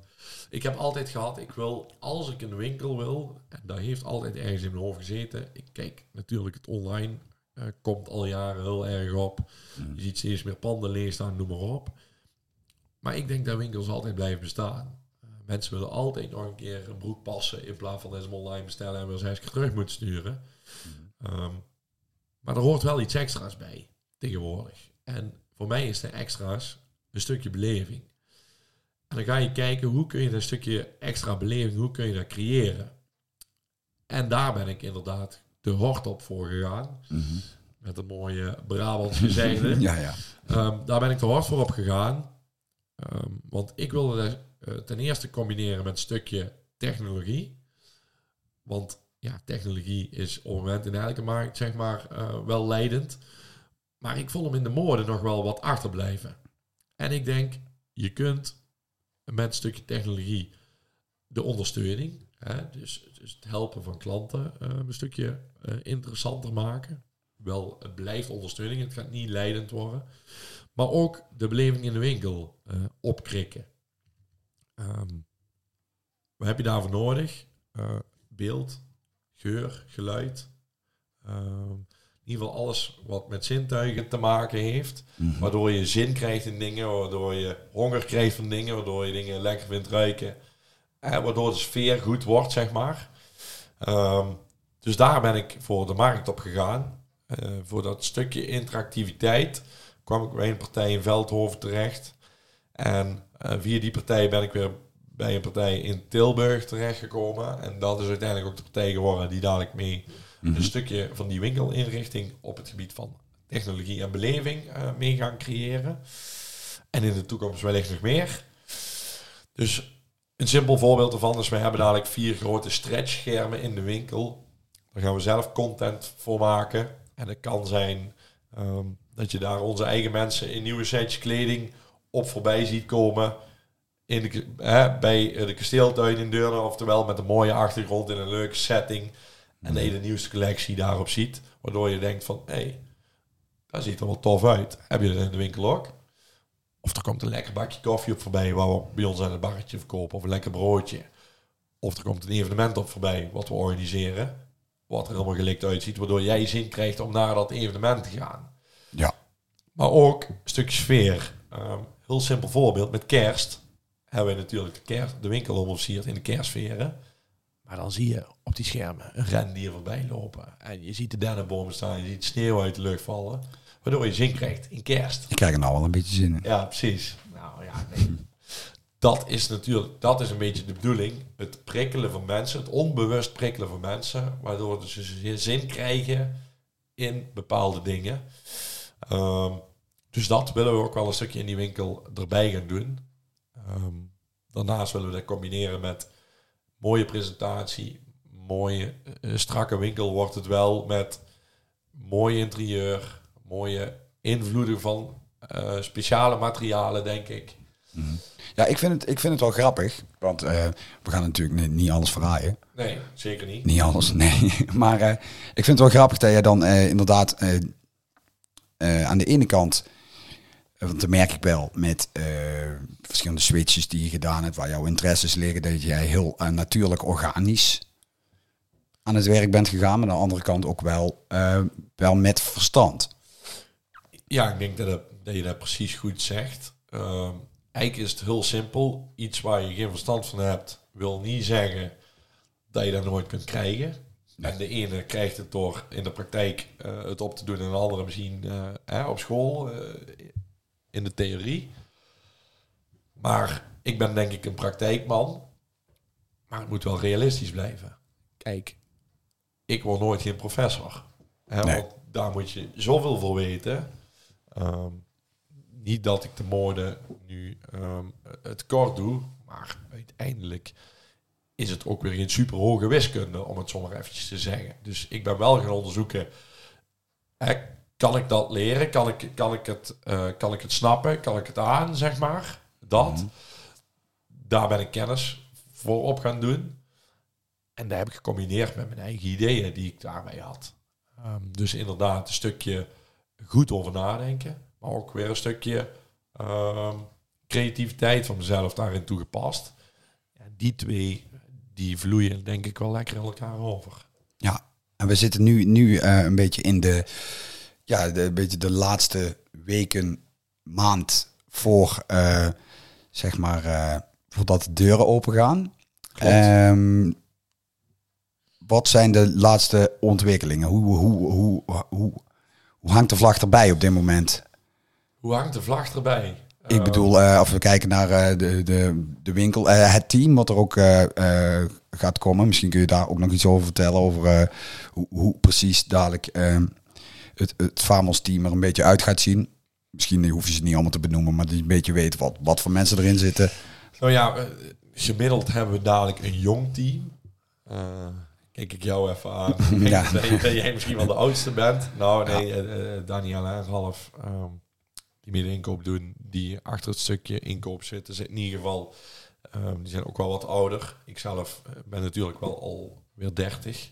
ik heb altijd gehad, ik wil, als ik een winkel wil, en dat heeft altijd ergens in mijn hoofd gezeten. Ik kijk natuurlijk het online eh, komt al jaren heel erg op. Je ziet steeds meer panden leeg staan, noem maar op. Maar ik denk dat winkels altijd blijven bestaan. Mensen willen altijd nog een keer een broek passen in plaats van dat ze hem online bestellen en weer zes keer terug moeten sturen. Ehm, maar er hoort wel iets extra's bij tegenwoordig. En voor mij is de extra's een stukje beleving. En dan ga je kijken hoe kun je dat stukje extra beleving, hoe kun je dat creëren. En daar ben ik inderdaad de hort op voor gegaan. Met een mooie Brabantse gezegde. Ja, ja. Ehm, daar ben ik te hard voor op gegaan. Ehm, want ik wilde eh, ten eerste combineren met een stukje technologie. Want ja, technologie is op het moment in elke markt zeg maar eh, wel leidend. Maar ik vond hem in de mode nog wel wat achterblijven. En ik denk, je kunt met een stukje technologie de ondersteuning, hè, dus, dus het helpen van klanten, eh, een stukje interessanter maken. Wel, het blijft ondersteuning, het gaat niet leidend worden. Maar ook de beleving in de winkel eh, opkrikken. Ehm, wat heb je daarvoor nodig? Eh, beeld, geur, geluid. Ehm, in ieder geval alles wat met zintuigen te maken heeft. Waardoor je zin krijgt in dingen, waardoor je honger krijgt van dingen, waardoor je dingen lekker vindt ruiken. En waardoor de sfeer goed wordt, zeg maar. Ehm, dus daar ben ik voor de markt op gegaan. Eh, voor dat stukje interactiviteit kwam ik bij een partij in Veldhoven terecht. En eh, via die partij ben ik weer bij een partij in Tilburg terechtgekomen. En dat is uiteindelijk ook de partij geworden die dadelijk mee een stukje van die winkelinrichting op het gebied van technologie en beleving eh, mee gaan creëren. En in de toekomst wellicht nog meer. Dus een simpel voorbeeld ervan is, wij hebben dadelijk vier grote stretchschermen in de winkel. Daar gaan we zelf content voor maken. En het kan zijn ehm, dat je daar onze eigen mensen in nieuwe sets kleding op voorbij ziet komen. In de, hè, bij de kasteeltuin in Deurne, oftewel met een mooie achtergrond in een leuke setting. En dat je de nieuwste collectie daarop ziet. Waardoor je denkt van, hé, hey, dat ziet er wel tof uit. Heb je dat in de winkel ook? Of er komt een lekker bakje koffie op voorbij, waar we bij ons aan het barretje verkopen. Of een lekker broodje. Of er komt een evenement op voorbij, wat we organiseren. Wat er helemaal gelikt uitziet, waardoor jij zin krijgt om naar dat evenement te gaan. Ja. Maar ook een stukje sfeer. Ehm, heel simpel voorbeeld, met kerst hebben we natuurlijk de, kerst, de winkel omversierd in de kerstsferen. Maar dan zie je op die schermen een rendier voorbij lopen. En je ziet de dennenbomen staan, je ziet sneeuw uit de lucht vallen. Waardoor je zin krijgt in kerst. Ik krijg er nou wel een beetje zin in. Ja, precies. Nou ja, nee. Dat is natuurlijk, dat is een beetje de bedoeling. Het prikkelen van mensen, het onbewust prikkelen van mensen. Waardoor ze zin krijgen in bepaalde dingen. Ehm, dus dat willen we ook wel een stukje in die winkel erbij gaan doen. Ehm, daarnaast willen we dat combineren met mooie presentatie, mooie eh, strakke winkel wordt het wel met mooi interieur, mooie invloeden van eh, speciale materialen, denk ik. Ja, ik vind het, ik vind het wel grappig. Want eh, we gaan natuurlijk niet, niet alles verraaien. Nee, zeker niet. Niet alles, nee. Maar eh, ik vind het wel grappig dat je dan eh, inderdaad aan de ene kant... Want dat merk ik wel met verschillende switches die je gedaan hebt... waar jouw interesses liggen, dat jij heel natuurlijk organisch aan het werk bent gegaan. Maar aan de andere kant ook wel, wel met verstand. Ja, ik denk dat, dat je dat precies goed zegt. Ehm, eigenlijk is het heel simpel. Iets waar je geen verstand van hebt, wil niet zeggen dat je dat nooit kunt krijgen. En de ene krijgt het door in de praktijk eh, het op te doen en de andere misschien eh, hè, op school eh, in de theorie. Maar ik ben denk ik een praktijkman. Maar het moet wel realistisch blijven. Kijk, ik word nooit geen professor. Hè, Nee. Want daar moet je zoveel voor weten. Ehm, niet dat ik de mode nu ehm, het kort doe, maar uiteindelijk is het ook weer geen super hoge wiskunde, om het zomaar eventjes te zeggen. Dus ik ben wel gaan onderzoeken, hè, kan ik dat leren? Kan ik, kan, ik het, eh, kan ik het snappen? Kan ik het aan, zeg maar? Dat. Daar ben ik kennis voor op gaan doen. En dat heb ik gecombineerd met mijn eigen ideeën die ik daarbij had. Ehm, dus inderdaad een stukje goed over nadenken. Maar ook weer een stukje ehm, creativiteit van mezelf daarin toegepast. Ja, die twee, die vloeien denk ik wel lekker elkaar over. Ja, En we zitten nu, nu eh, een beetje in de, ja, de, een beetje de laatste weken, maand voor, eh, zeg maar, eh, voordat de deuren open gaan. Ehm, wat zijn de laatste ontwikkelingen? Hoe, hoe, hoe, hoe, hoe hangt de vlag erbij op dit moment? Hoe hangt de vlag erbij? Ik Eh, bedoel, eh, als we kijken naar eh, de, de, de winkel, eh, het team wat er ook gaat komen. Misschien kun je daar ook nog iets over vertellen. Over hoe, hoe precies dadelijk eh, het, het Famos team er een beetje uit gaat zien. Misschien hoef je ze niet allemaal te benoemen, maar dat je een beetje weet wat, wat voor mensen erin zitten. Nou ja, gemiddeld hebben we dadelijk een jong team. Kijk ik jou even aan. Ja. dat jij misschien wel de oudste bent. Nou nee, Daniel en Ralf, ehm, die meer de inkoop doen, die achter het stukje inkoop zitten, zit in ieder geval, ehm, die zijn ook wel wat ouder. Ik zelf eh, ben natuurlijk wel alweer 30.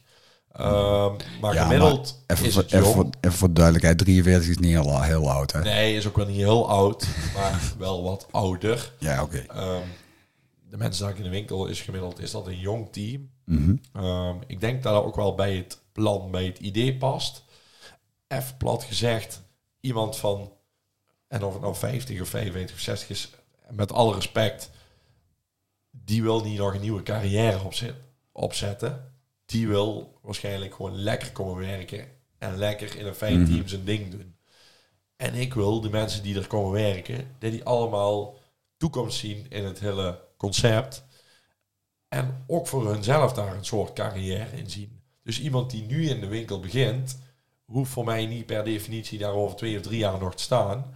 Ehm, maar Ja, gemiddeld Even, is voor, het even, jong. voor, even voor de duidelijkheid, 43 is niet heel, heel oud. Hè? Nee, is ook wel niet heel oud, maar wel wat ouder. Ja, oké. Ehm, de mensen die ik in de winkel is gemiddeld, is dat een jong team. Mhm. Ik denk dat dat ook wel bij het plan, bij het idee past. Even plat gezegd, iemand van, en of het nou 50 of 55 of 60 is, met alle respect, die wil niet nog een nieuwe carrière opzet, opzetten. Die wil waarschijnlijk gewoon lekker komen werken en lekker in een fijn Mhm. team zijn ding doen. En ik wil de mensen die er komen werken, dat die allemaal toekomst zien in het hele concept. En ook voor hunzelf daar een soort carrière in zien. Dus iemand die nu in de winkel begint, hoeft voor mij niet per definitie daar over twee of drie jaar nog te staan.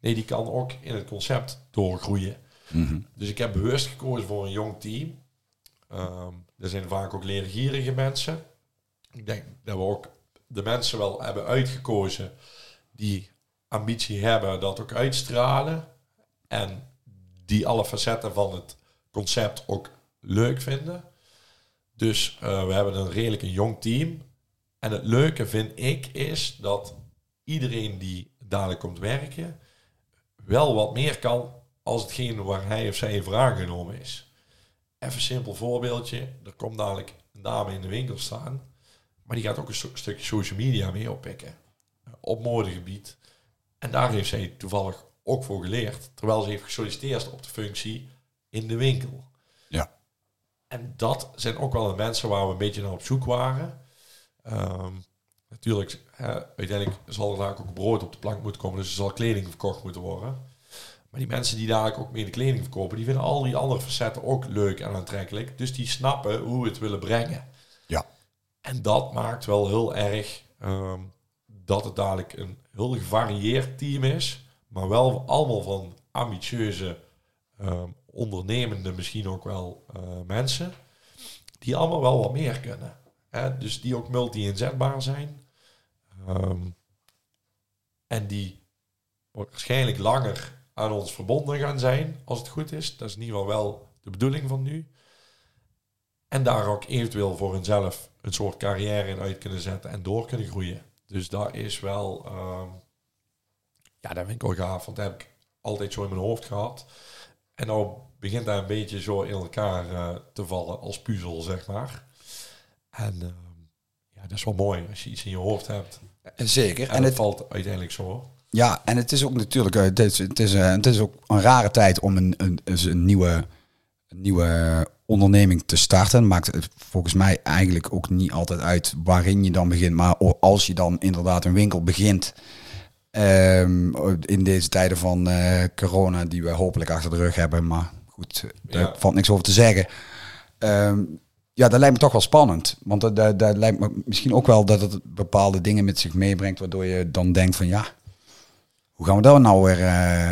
Nee, die kan ook in het concept doorgroeien. Mhm. Dus ik heb bewust gekozen voor een jong team. Ehm er zijn vaak ook leergierige mensen. Ik denk dat we ook de mensen wel hebben uitgekozen die ambitie hebben, dat ook uitstralen. En die alle facetten van het concept ook leuk vinden. Dus eh, we hebben een redelijk een jong team. En het leuke vind ik is dat iedereen die dadelijk komt werken, wel wat meer kan als hetgeen waar hij of zij voor aangenomen is. Even een simpel voorbeeldje. Er komt dadelijk een dame in de winkel staan, maar die gaat ook een stu- stukje social media mee oppikken. Op modegebied. En daar heeft zij toevallig ook voor geleerd, terwijl ze heeft gesolliciteerd op de functie in de winkel. Ja. En dat zijn ook wel de mensen waar we een beetje naar op zoek waren. Ehm, natuurlijk, hè, uiteindelijk zal er daar ook brood op de plank moeten komen, dus er zal kleding verkocht moeten worden. Maar die mensen die daar ook mee de kleding verkopen, die vinden al die andere facetten ook leuk en aantrekkelijk. Dus die snappen hoe we het willen brengen. Ja. En dat maakt wel heel erg ehm, dat het dadelijk een heel gevarieerd team is. Maar wel allemaal van ambitieuze, ehm, ondernemende misschien ook wel eh, mensen. Die allemaal wel wat meer kunnen. Dus die ook multi-inzetbaar zijn. Ehm, en die waarschijnlijk langer aan ons verbonden gaan zijn, als het goed is. Dat is in ieder geval wel de bedoeling van nu. En daar ook eventueel voor hunzelf een soort carrière in uit kunnen zetten en door kunnen groeien. Dus dat is wel, ehm, ja, dat vind ik wel gaaf, want dat heb ik altijd zo in mijn hoofd gehad. En nou begint dat een beetje zo in elkaar eh, te vallen als puzzel, zeg maar. En ehm, ja, dat is wel mooi als je iets in je hoofd hebt. Zeker. En, En het valt uiteindelijk zo. Ja, en het is ook natuurlijk, eh, het is, het is, eh, het is ook een rare tijd om een, een, dus een, nieuwe, een nieuwe onderneming te starten. Maakt het volgens mij eigenlijk ook niet altijd uit waarin je dan begint. Maar als je dan inderdaad een winkel begint, ehm, in deze tijden van eh, corona, die we hopelijk achter de rug hebben, maar goed, daar Ja. valt niks over te zeggen. Ehm, ja, dat lijkt me toch wel spannend. Want dat, dat, dat lijkt me misschien ook wel dat het bepaalde dingen met zich meebrengt, waardoor je dan denkt van ja, hoe gaan we dat nou weer eh,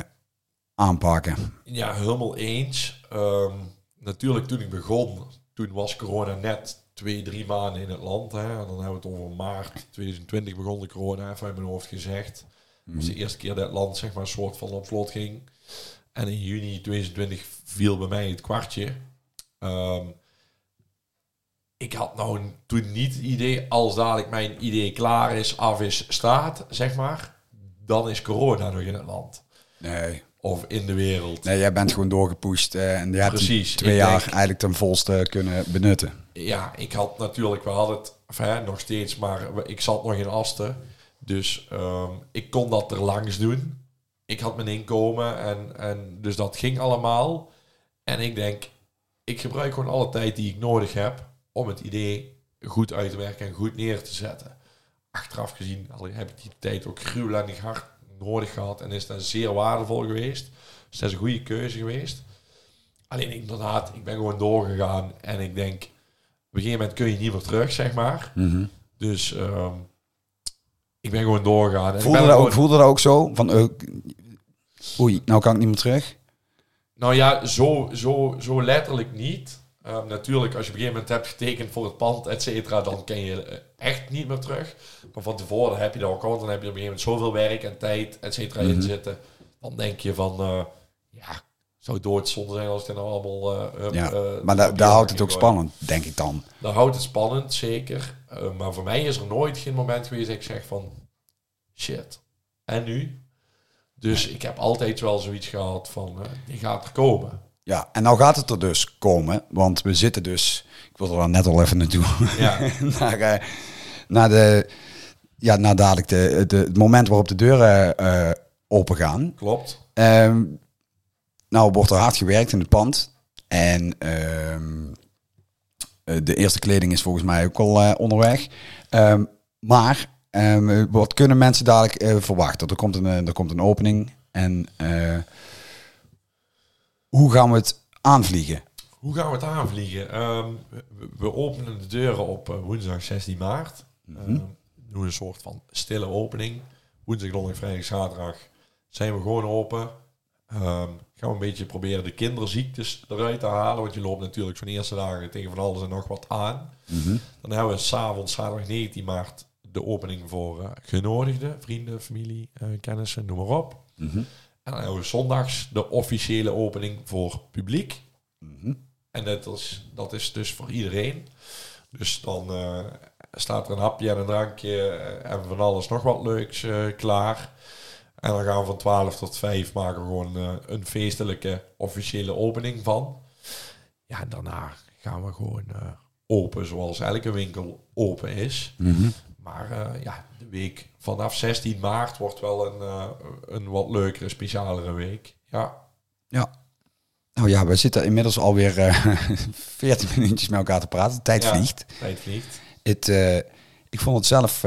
aanpakken? Ja, helemaal eens. Ehm, natuurlijk, toen ik begon, toen was corona net twee, drie maanden in het land. Hè. En dan hebben we het over maart 2020 begon de corona, even uit mijn hoofd gezegd. Dat was de eerste keer dat het land zeg maar, een soort van op slot ging. En in juni 2020 viel bij mij het kwartje. Ehm, ik had nou toen niet het idee, als dadelijk mijn idee klaar is, af is, staat, zeg maar, dan is corona nog in het land. Nee. Of in de wereld. Nee, jij bent gewoon doorgepusht eh, en je hebt Precies, twee jaar denk- eigenlijk ten volste kunnen benutten. Ja, ik had natuurlijk, we hadden het nog steeds, maar ik zat nog in Asten. Dus ehm, ik kon dat er langs doen. Ik had mijn inkomen en, en dus dat ging allemaal. En ik denk, ik gebruik gewoon alle tijd die ik nodig heb om het idee goed uit te werken en goed neer te zetten. Achteraf gezien heb ik die tijd ook gruwelijk hard nodig gehad en is dat zeer waardevol geweest. Dus dat is een goede keuze geweest. Alleen inderdaad, ik ben gewoon doorgegaan en ik denk, op een gegeven moment kun je niet meer terug, zeg maar. Mhm. Dus ehm, ik ben gewoon doorgegaan. En Voelde, ik ben dat ook, voelde dat ook zo? Van, eh, oei, nou kan ik niet meer terug? Nou ja, zo, zo, zo letterlijk niet. Ehm, natuurlijk, als je op een gegeven moment hebt getekend voor het pand, et cetera, dan kan je eh, echt niet meer terug. Maar van tevoren heb je dat ook al, dan heb je op een gegeven moment zoveel werk en tijd, et cetera, in zitten. Dan denk je van, eh, ja, zou doodzonde zijn als dit nou allemaal... eh, Ja, maar daar houdt het ook spannend, denk ik dan. Dan houdt het spannend, zeker. Maar voor mij is er nooit geen moment geweest dat ik zeg van... Shit, en nu? Dus ik heb altijd wel zoiets gehad van, die gaat er komen. Ja, en nou gaat het er dus komen, want we zitten dus, ik wilde er net al even naartoe, Ja, naar, eh, naar, de, ja, naar dadelijk de, de, het moment waarop de deuren eh open gaan. klopt. Ehm, nou wordt er hard gewerkt in het pand en ehm, eh, de eerste kleding is volgens mij ook al onderweg. Ehm, maar wat kunnen mensen dadelijk verwachten? Er komt een, er komt een opening en hoe gaan we het aanvliegen? Hoe gaan we het aanvliegen? Ehm, we, openen de deuren op eh, woensdag 16 maart. Ehm, doen een soort van stille opening. Woensdag, donderdag, vrijdag, zaterdag zijn we gewoon open. Ehm, gaan we een beetje proberen de kinderziektes eruit te halen. Want je loopt natuurlijk van de eerste dagen tegen van alles en nog wat aan. Dan hebben we s'avonds, zaterdag 19 maart, de opening voor eh, genodigden. Vrienden, familie, eh, kennissen, noem maar op. En dan hebben we zondags de officiële opening voor publiek. En dat is, dat is dus voor iedereen. Dus dan eh, staat er een hapje en een drankje eh, en van alles nog wat leuks eh, klaar. En dan gaan we van 12 tot 5 maken we gewoon een feestelijke officiële opening van. Ja, en daarna gaan we gewoon open zoals elke winkel open is. Maar eh, ja, de week vanaf 16 maart wordt wel een, eh, een wat leukere, specialere week. Ja, Ja. Nou ja, we zitten inmiddels alweer eh 14 minuutjes met elkaar te praten. Tijd Ja. vliegt. tijd vliegt. Het, eh, ik vond het zelf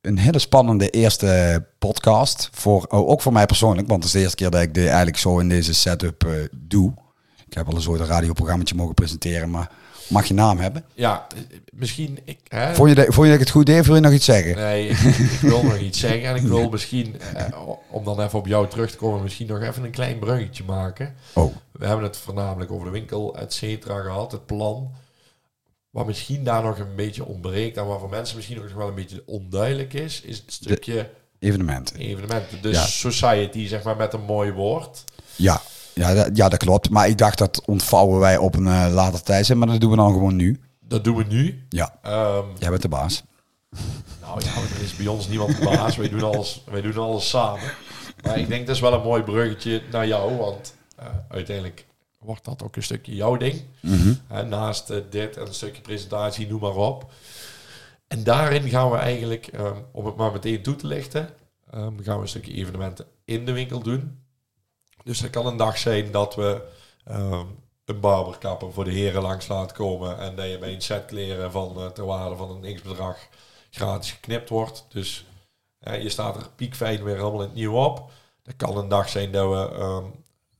een hele spannende eerste podcast. Voor, oh, ook voor mij persoonlijk, want het is de eerste keer dat ik dit eigenlijk zo in deze setup doe. Ik heb al eens ooit een mogen presenteren, maar mag je naam hebben? Ja, misschien... Ik, hè, Vond je, dat, vond je dat ik het goed deed wil je nog iets zeggen? Nee, ik, ik wil nog iets zeggen. En ik wil misschien, eh, om dan even op jou terug te komen, misschien nog even een klein bruggetje maken. Oh, We hebben het voornamelijk over de winkel, et cetera, gehad, het plan. Wat misschien daar nog een beetje ontbreekt en waar voor mensen misschien nog wel een beetje onduidelijk is, is het stukje evenementen. evenementen. Ja. society, zeg maar, met een mooi woord. Ja, ja, dat, ja, dat klopt. Maar ik dacht dat ontvouwen wij op een eh, later tijdstip, maar dat doen we dan gewoon nu. Dat doen we nu. Ja, Ehm, jij bent de baas. Nou ja, er is bij ons niemand de baas. wij, doen alles, wij doen alles samen. Maar ik denk dat is wel een mooi bruggetje naar jou. Want eh, uiteindelijk wordt dat ook een stukje jouw ding. Hè, naast eh, dit en een stukje presentatie, noem maar op. En daarin gaan we eigenlijk, ehm, om het maar meteen toe te lichten, ehm, gaan we een stukje evenementen in de winkel doen. Dus er kan een dag zijn dat we ehm, een barberkapper voor de heren langs laten komen. En dat je bij een set kleren van eh, ter waarde van een x-bedrag gratis geknipt wordt. Dus je staat er piekfijn weer helemaal in het nieuw op. Dat kan een dag zijn dat we ehm,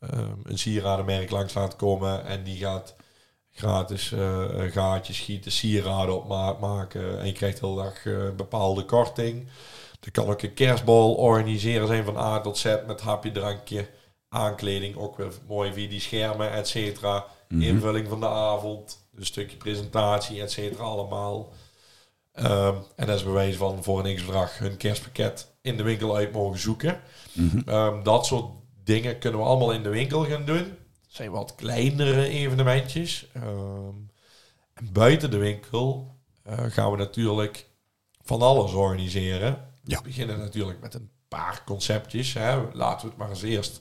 ehm, een sieradenmerk langs laten komen en die gaat gratis eh, gaatjes schieten, sieraden op maat maken en je krijgt de hele dag een bepaalde korting. Er kan ook een kerstbal organiseren zijn van A tot Z met hapje, drankje, aankleding, ook weer mooi via die schermen, et cetera. Invulling van de avond, een stukje presentatie, et cetera, allemaal. Ehm, en dat is bewijs van voor een x-bedrag hun kerstpakket in de winkel uit mogen zoeken. Ehm, dat soort dingen kunnen we allemaal in de winkel gaan doen. Dat zijn wat kleinere evenementjes. Ehm, en buiten de winkel eh, gaan we natuurlijk van alles organiseren. Ja. We beginnen natuurlijk met een paar conceptjes. Hè. Laten we het maar eens eerst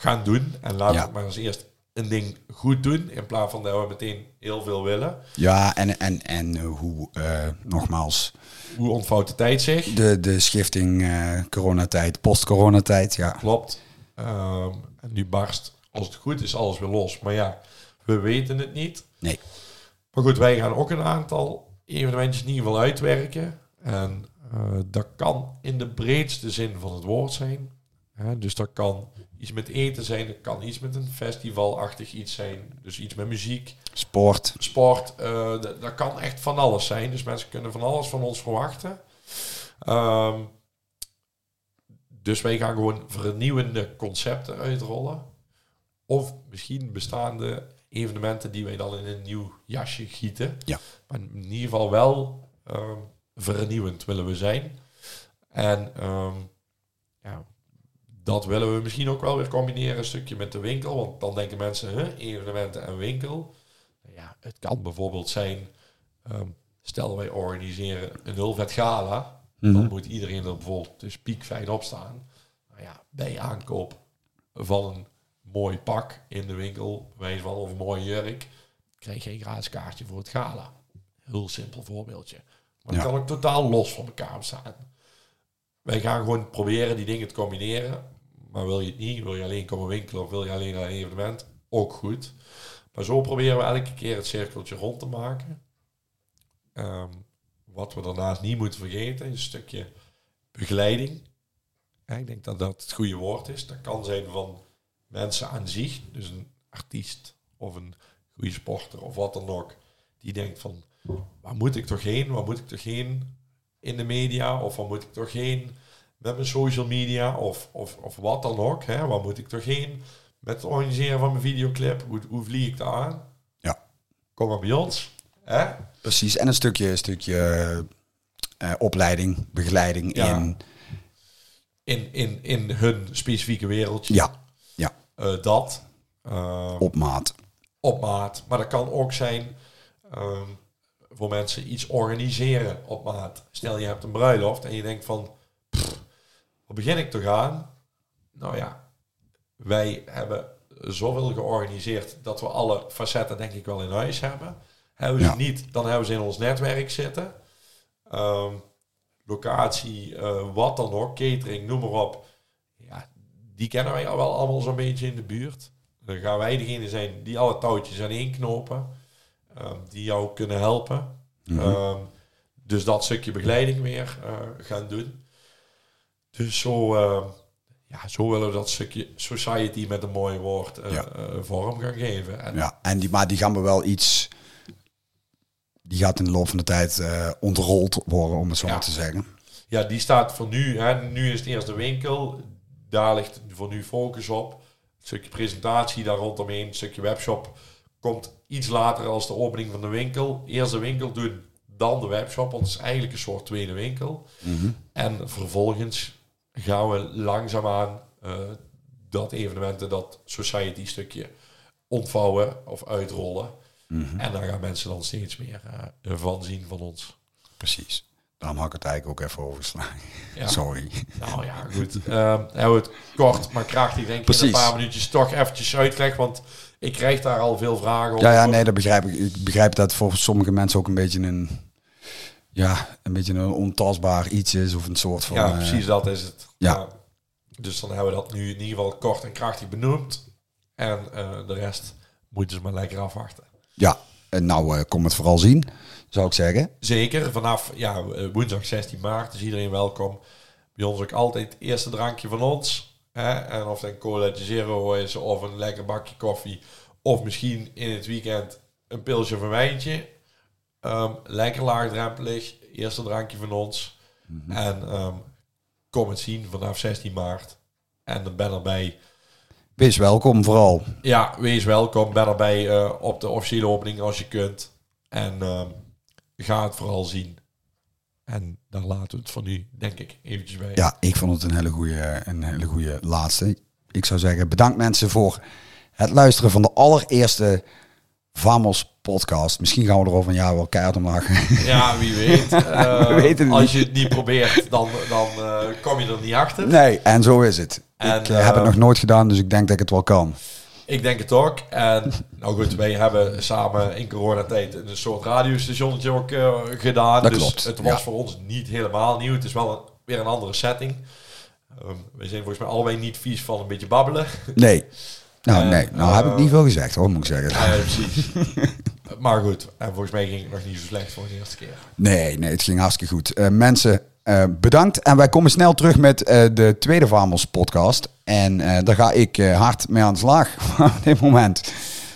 gaan doen. En laten we maar eens eerst een ding goed doen. In plaats van dat we meteen heel veel willen. Ja, en, en, en eh, hoe, eh, nogmaals, Hoe ontvouwt de tijd zich? de, de schifting eh, coronatijd, post-coronatijd, ja. Klopt. Ehm, en nu barst, als het goed is, alles weer los. Maar ja, we weten het niet. Nee. Maar goed, wij gaan ook een aantal evenementjes in ieder geval uitwerken. En dat kan in de breedste zin van het woord zijn. Hè, dus dat kan iets met eten zijn, dat kan iets met een festivalachtig iets zijn. Dus iets met muziek, Sport, sport. eh, dat, kan echt van alles zijn. Dus mensen kunnen van alles van ons verwachten. Ehm, dus wij gaan gewoon vernieuwende concepten uitrollen. Of misschien bestaande evenementen die wij dan in een nieuw jasje gieten. Ja. Maar in ieder geval wel ehm, vernieuwend willen we zijn. En ehm, dat willen we misschien ook wel weer combineren, een stukje met de winkel. Want dan denken mensen, huh, evenementen en winkel. Ja, het kan bijvoorbeeld zijn, ehm, stel wij organiseren een heel vet gala. Dan Mhm. moet iedereen er bijvoorbeeld dus piekfijn op staan. Nou ja, bij aankoop van een mooi pak in de winkel, van of een mooie jurk, krijg je een gratis kaartje voor het gala. Heel simpel voorbeeldje. Maar dat Ja. kan ook totaal los van elkaar staan. Wij gaan gewoon proberen die dingen te combineren. Maar wil je het niet, wil je alleen komen winkelen of wil je alleen naar een evenement, ook goed. Maar zo proberen we elke keer het cirkeltje rond te maken. Ehm, wat we daarnaast niet moeten vergeten, is een stukje begeleiding. Ik denk dat dat het goede woord is. Dat kan zijn van mensen aan zich, dus een artiest of een goede sporter of wat dan ook, die denkt van, waar moet ik toch heen? Waar moet ik toch heen in de media? Of waar moet ik toch heen met mijn social media? Of, of, of wat dan ook, hè? waar moet ik toch heen met het organiseren van mijn videoclip? Hoe, hoe vlieg ik daar aan? Ja. Kom maar bij ons. Hè? precies. En een stukje, een stukje eh, opleiding, begeleiding Ja. in... In, in, in hun specifieke wereldje. Ja, ja, Eh, dat. Eh, op maat. op maat. Maar dat kan ook zijn ehm, voor mensen iets organiseren op maat. Stel je hebt een bruiloft en je denkt van, begin ik toch aan? Nou ja, wij hebben zoveel georganiseerd dat we alle facetten denk ik wel in huis hebben. Hebben ze Ja. niet, dan hebben ze in ons netwerk zitten. Ehm, locatie, eh, wat dan ook, catering, noem maar op. Ja, die kennen wij al wel allemaal zo'n beetje in de buurt. Dan gaan wij degene zijn die alle touwtjes aan één knopen. ehm, die jou kunnen helpen. Mhm. Ehm, dus dat stukje begeleiding weer eh, gaan doen. Dus zo, ehm, ja, zo willen we dat stukje society met een mooi woord eh, Ja. eh, vorm gaan geven. En Ja, en die, maar die gaan we wel iets... Die gaat in de loop van de tijd eh, ontrold worden, om het zo Ja. maar te zeggen. Ja, die staat voor nu. Hè, nu is het eerst de winkel. Daar ligt voor nu focus op. Een stukje presentatie daar rondomheen. Een stukje webshop komt iets later als de opening van de winkel. Eerst de winkel doen, dan de webshop. Want het is eigenlijk een soort tweede winkel. En vervolgens gaan we langzaamaan eh dat evenementen, dat society stukje ontvouwen of uitrollen. En daar gaan mensen dan steeds meer eh, van zien van ons. Precies. Daarom had ik het eigenlijk ook even overgeslagen. Ja. Sorry. Nou ja, goed. Ehm hebben we het kort, maar krachtig denk ik in een paar minuutjes toch eventjes uitleg. Want ik krijg daar al veel vragen over. Ja, ja, nee, dat begrijp ik. Ik begrijp dat voor sommige mensen ook een beetje een, ja, een beetje een ontastbaar iets is of een soort van. Ja, eh, precies dat is het. ja. Dus dan hebben we dat nu in ieder geval kort en krachtig benoemd. En eh, de rest moeten ze maar lekker afwachten. ja. En nou, eh, kom het vooral zien, zou ik zeggen. Zeker, vanaf ja, woensdag 16 maart is iedereen welkom. Bij ons ook altijd het eerste drankje van ons. Hè? En of het een cola zero is of een lekker bakje koffie. Of misschien in het weekend een pilsje of een wijntje. Ehm, lekker laagdrempelig, eerste drankje van ons. En ehm, kom het zien vanaf 16 maart. En dan ben erbij. Wees welkom vooral. Ja, wees welkom. Ben erbij eh, op de officiële opening als je kunt. En ehm, ga het vooral zien. En daar laten we het voor nu, denk ik, eventjes bij. Ja, ik vond het een hele goede, een hele goede laatste. Ik zou zeggen, bedankt mensen voor het luisteren van de allereerste Vamos podcast. Misschien gaan we er over een jaar wel keihard om lachen. Ja, wie weet. Eh, We weten als je het niet probeert, dan, dan eh, kom je er niet achter. Nee, en zo is het. En, ik eh, heb het nog nooit gedaan, dus ik denk dat ik het wel kan. Ik denk het ook. En nou goed, wij hebben samen in coronatijd een soort radiostationnetje ook gedaan. Dat dus klopt, het was ja. voor ons niet helemaal nieuw. Het is wel een, weer een andere setting. Ehm we zijn volgens mij allebei niet vies van een beetje babbelen. Nee. Nou, Eh, nee. Nou heb ik eh, niet veel gezegd hoor, moet ik zeggen. Ja, precies. maar goed, en volgens mij ging het nog niet zo slecht voor de eerste keer. Nee, nee, het ging hartstikke goed. Eh, mensen, eh, bedankt. En wij komen snel terug met eh, de tweede Vamos podcast. En eh, daar ga ik eh, hard mee aan de slag op dit moment.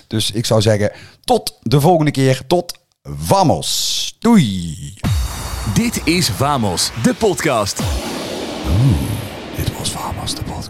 Dus ik zou zeggen, tot de volgende keer. Tot Vamos. Doei. Dit is Vamos, de podcast. Dit was Vamos, de podcast.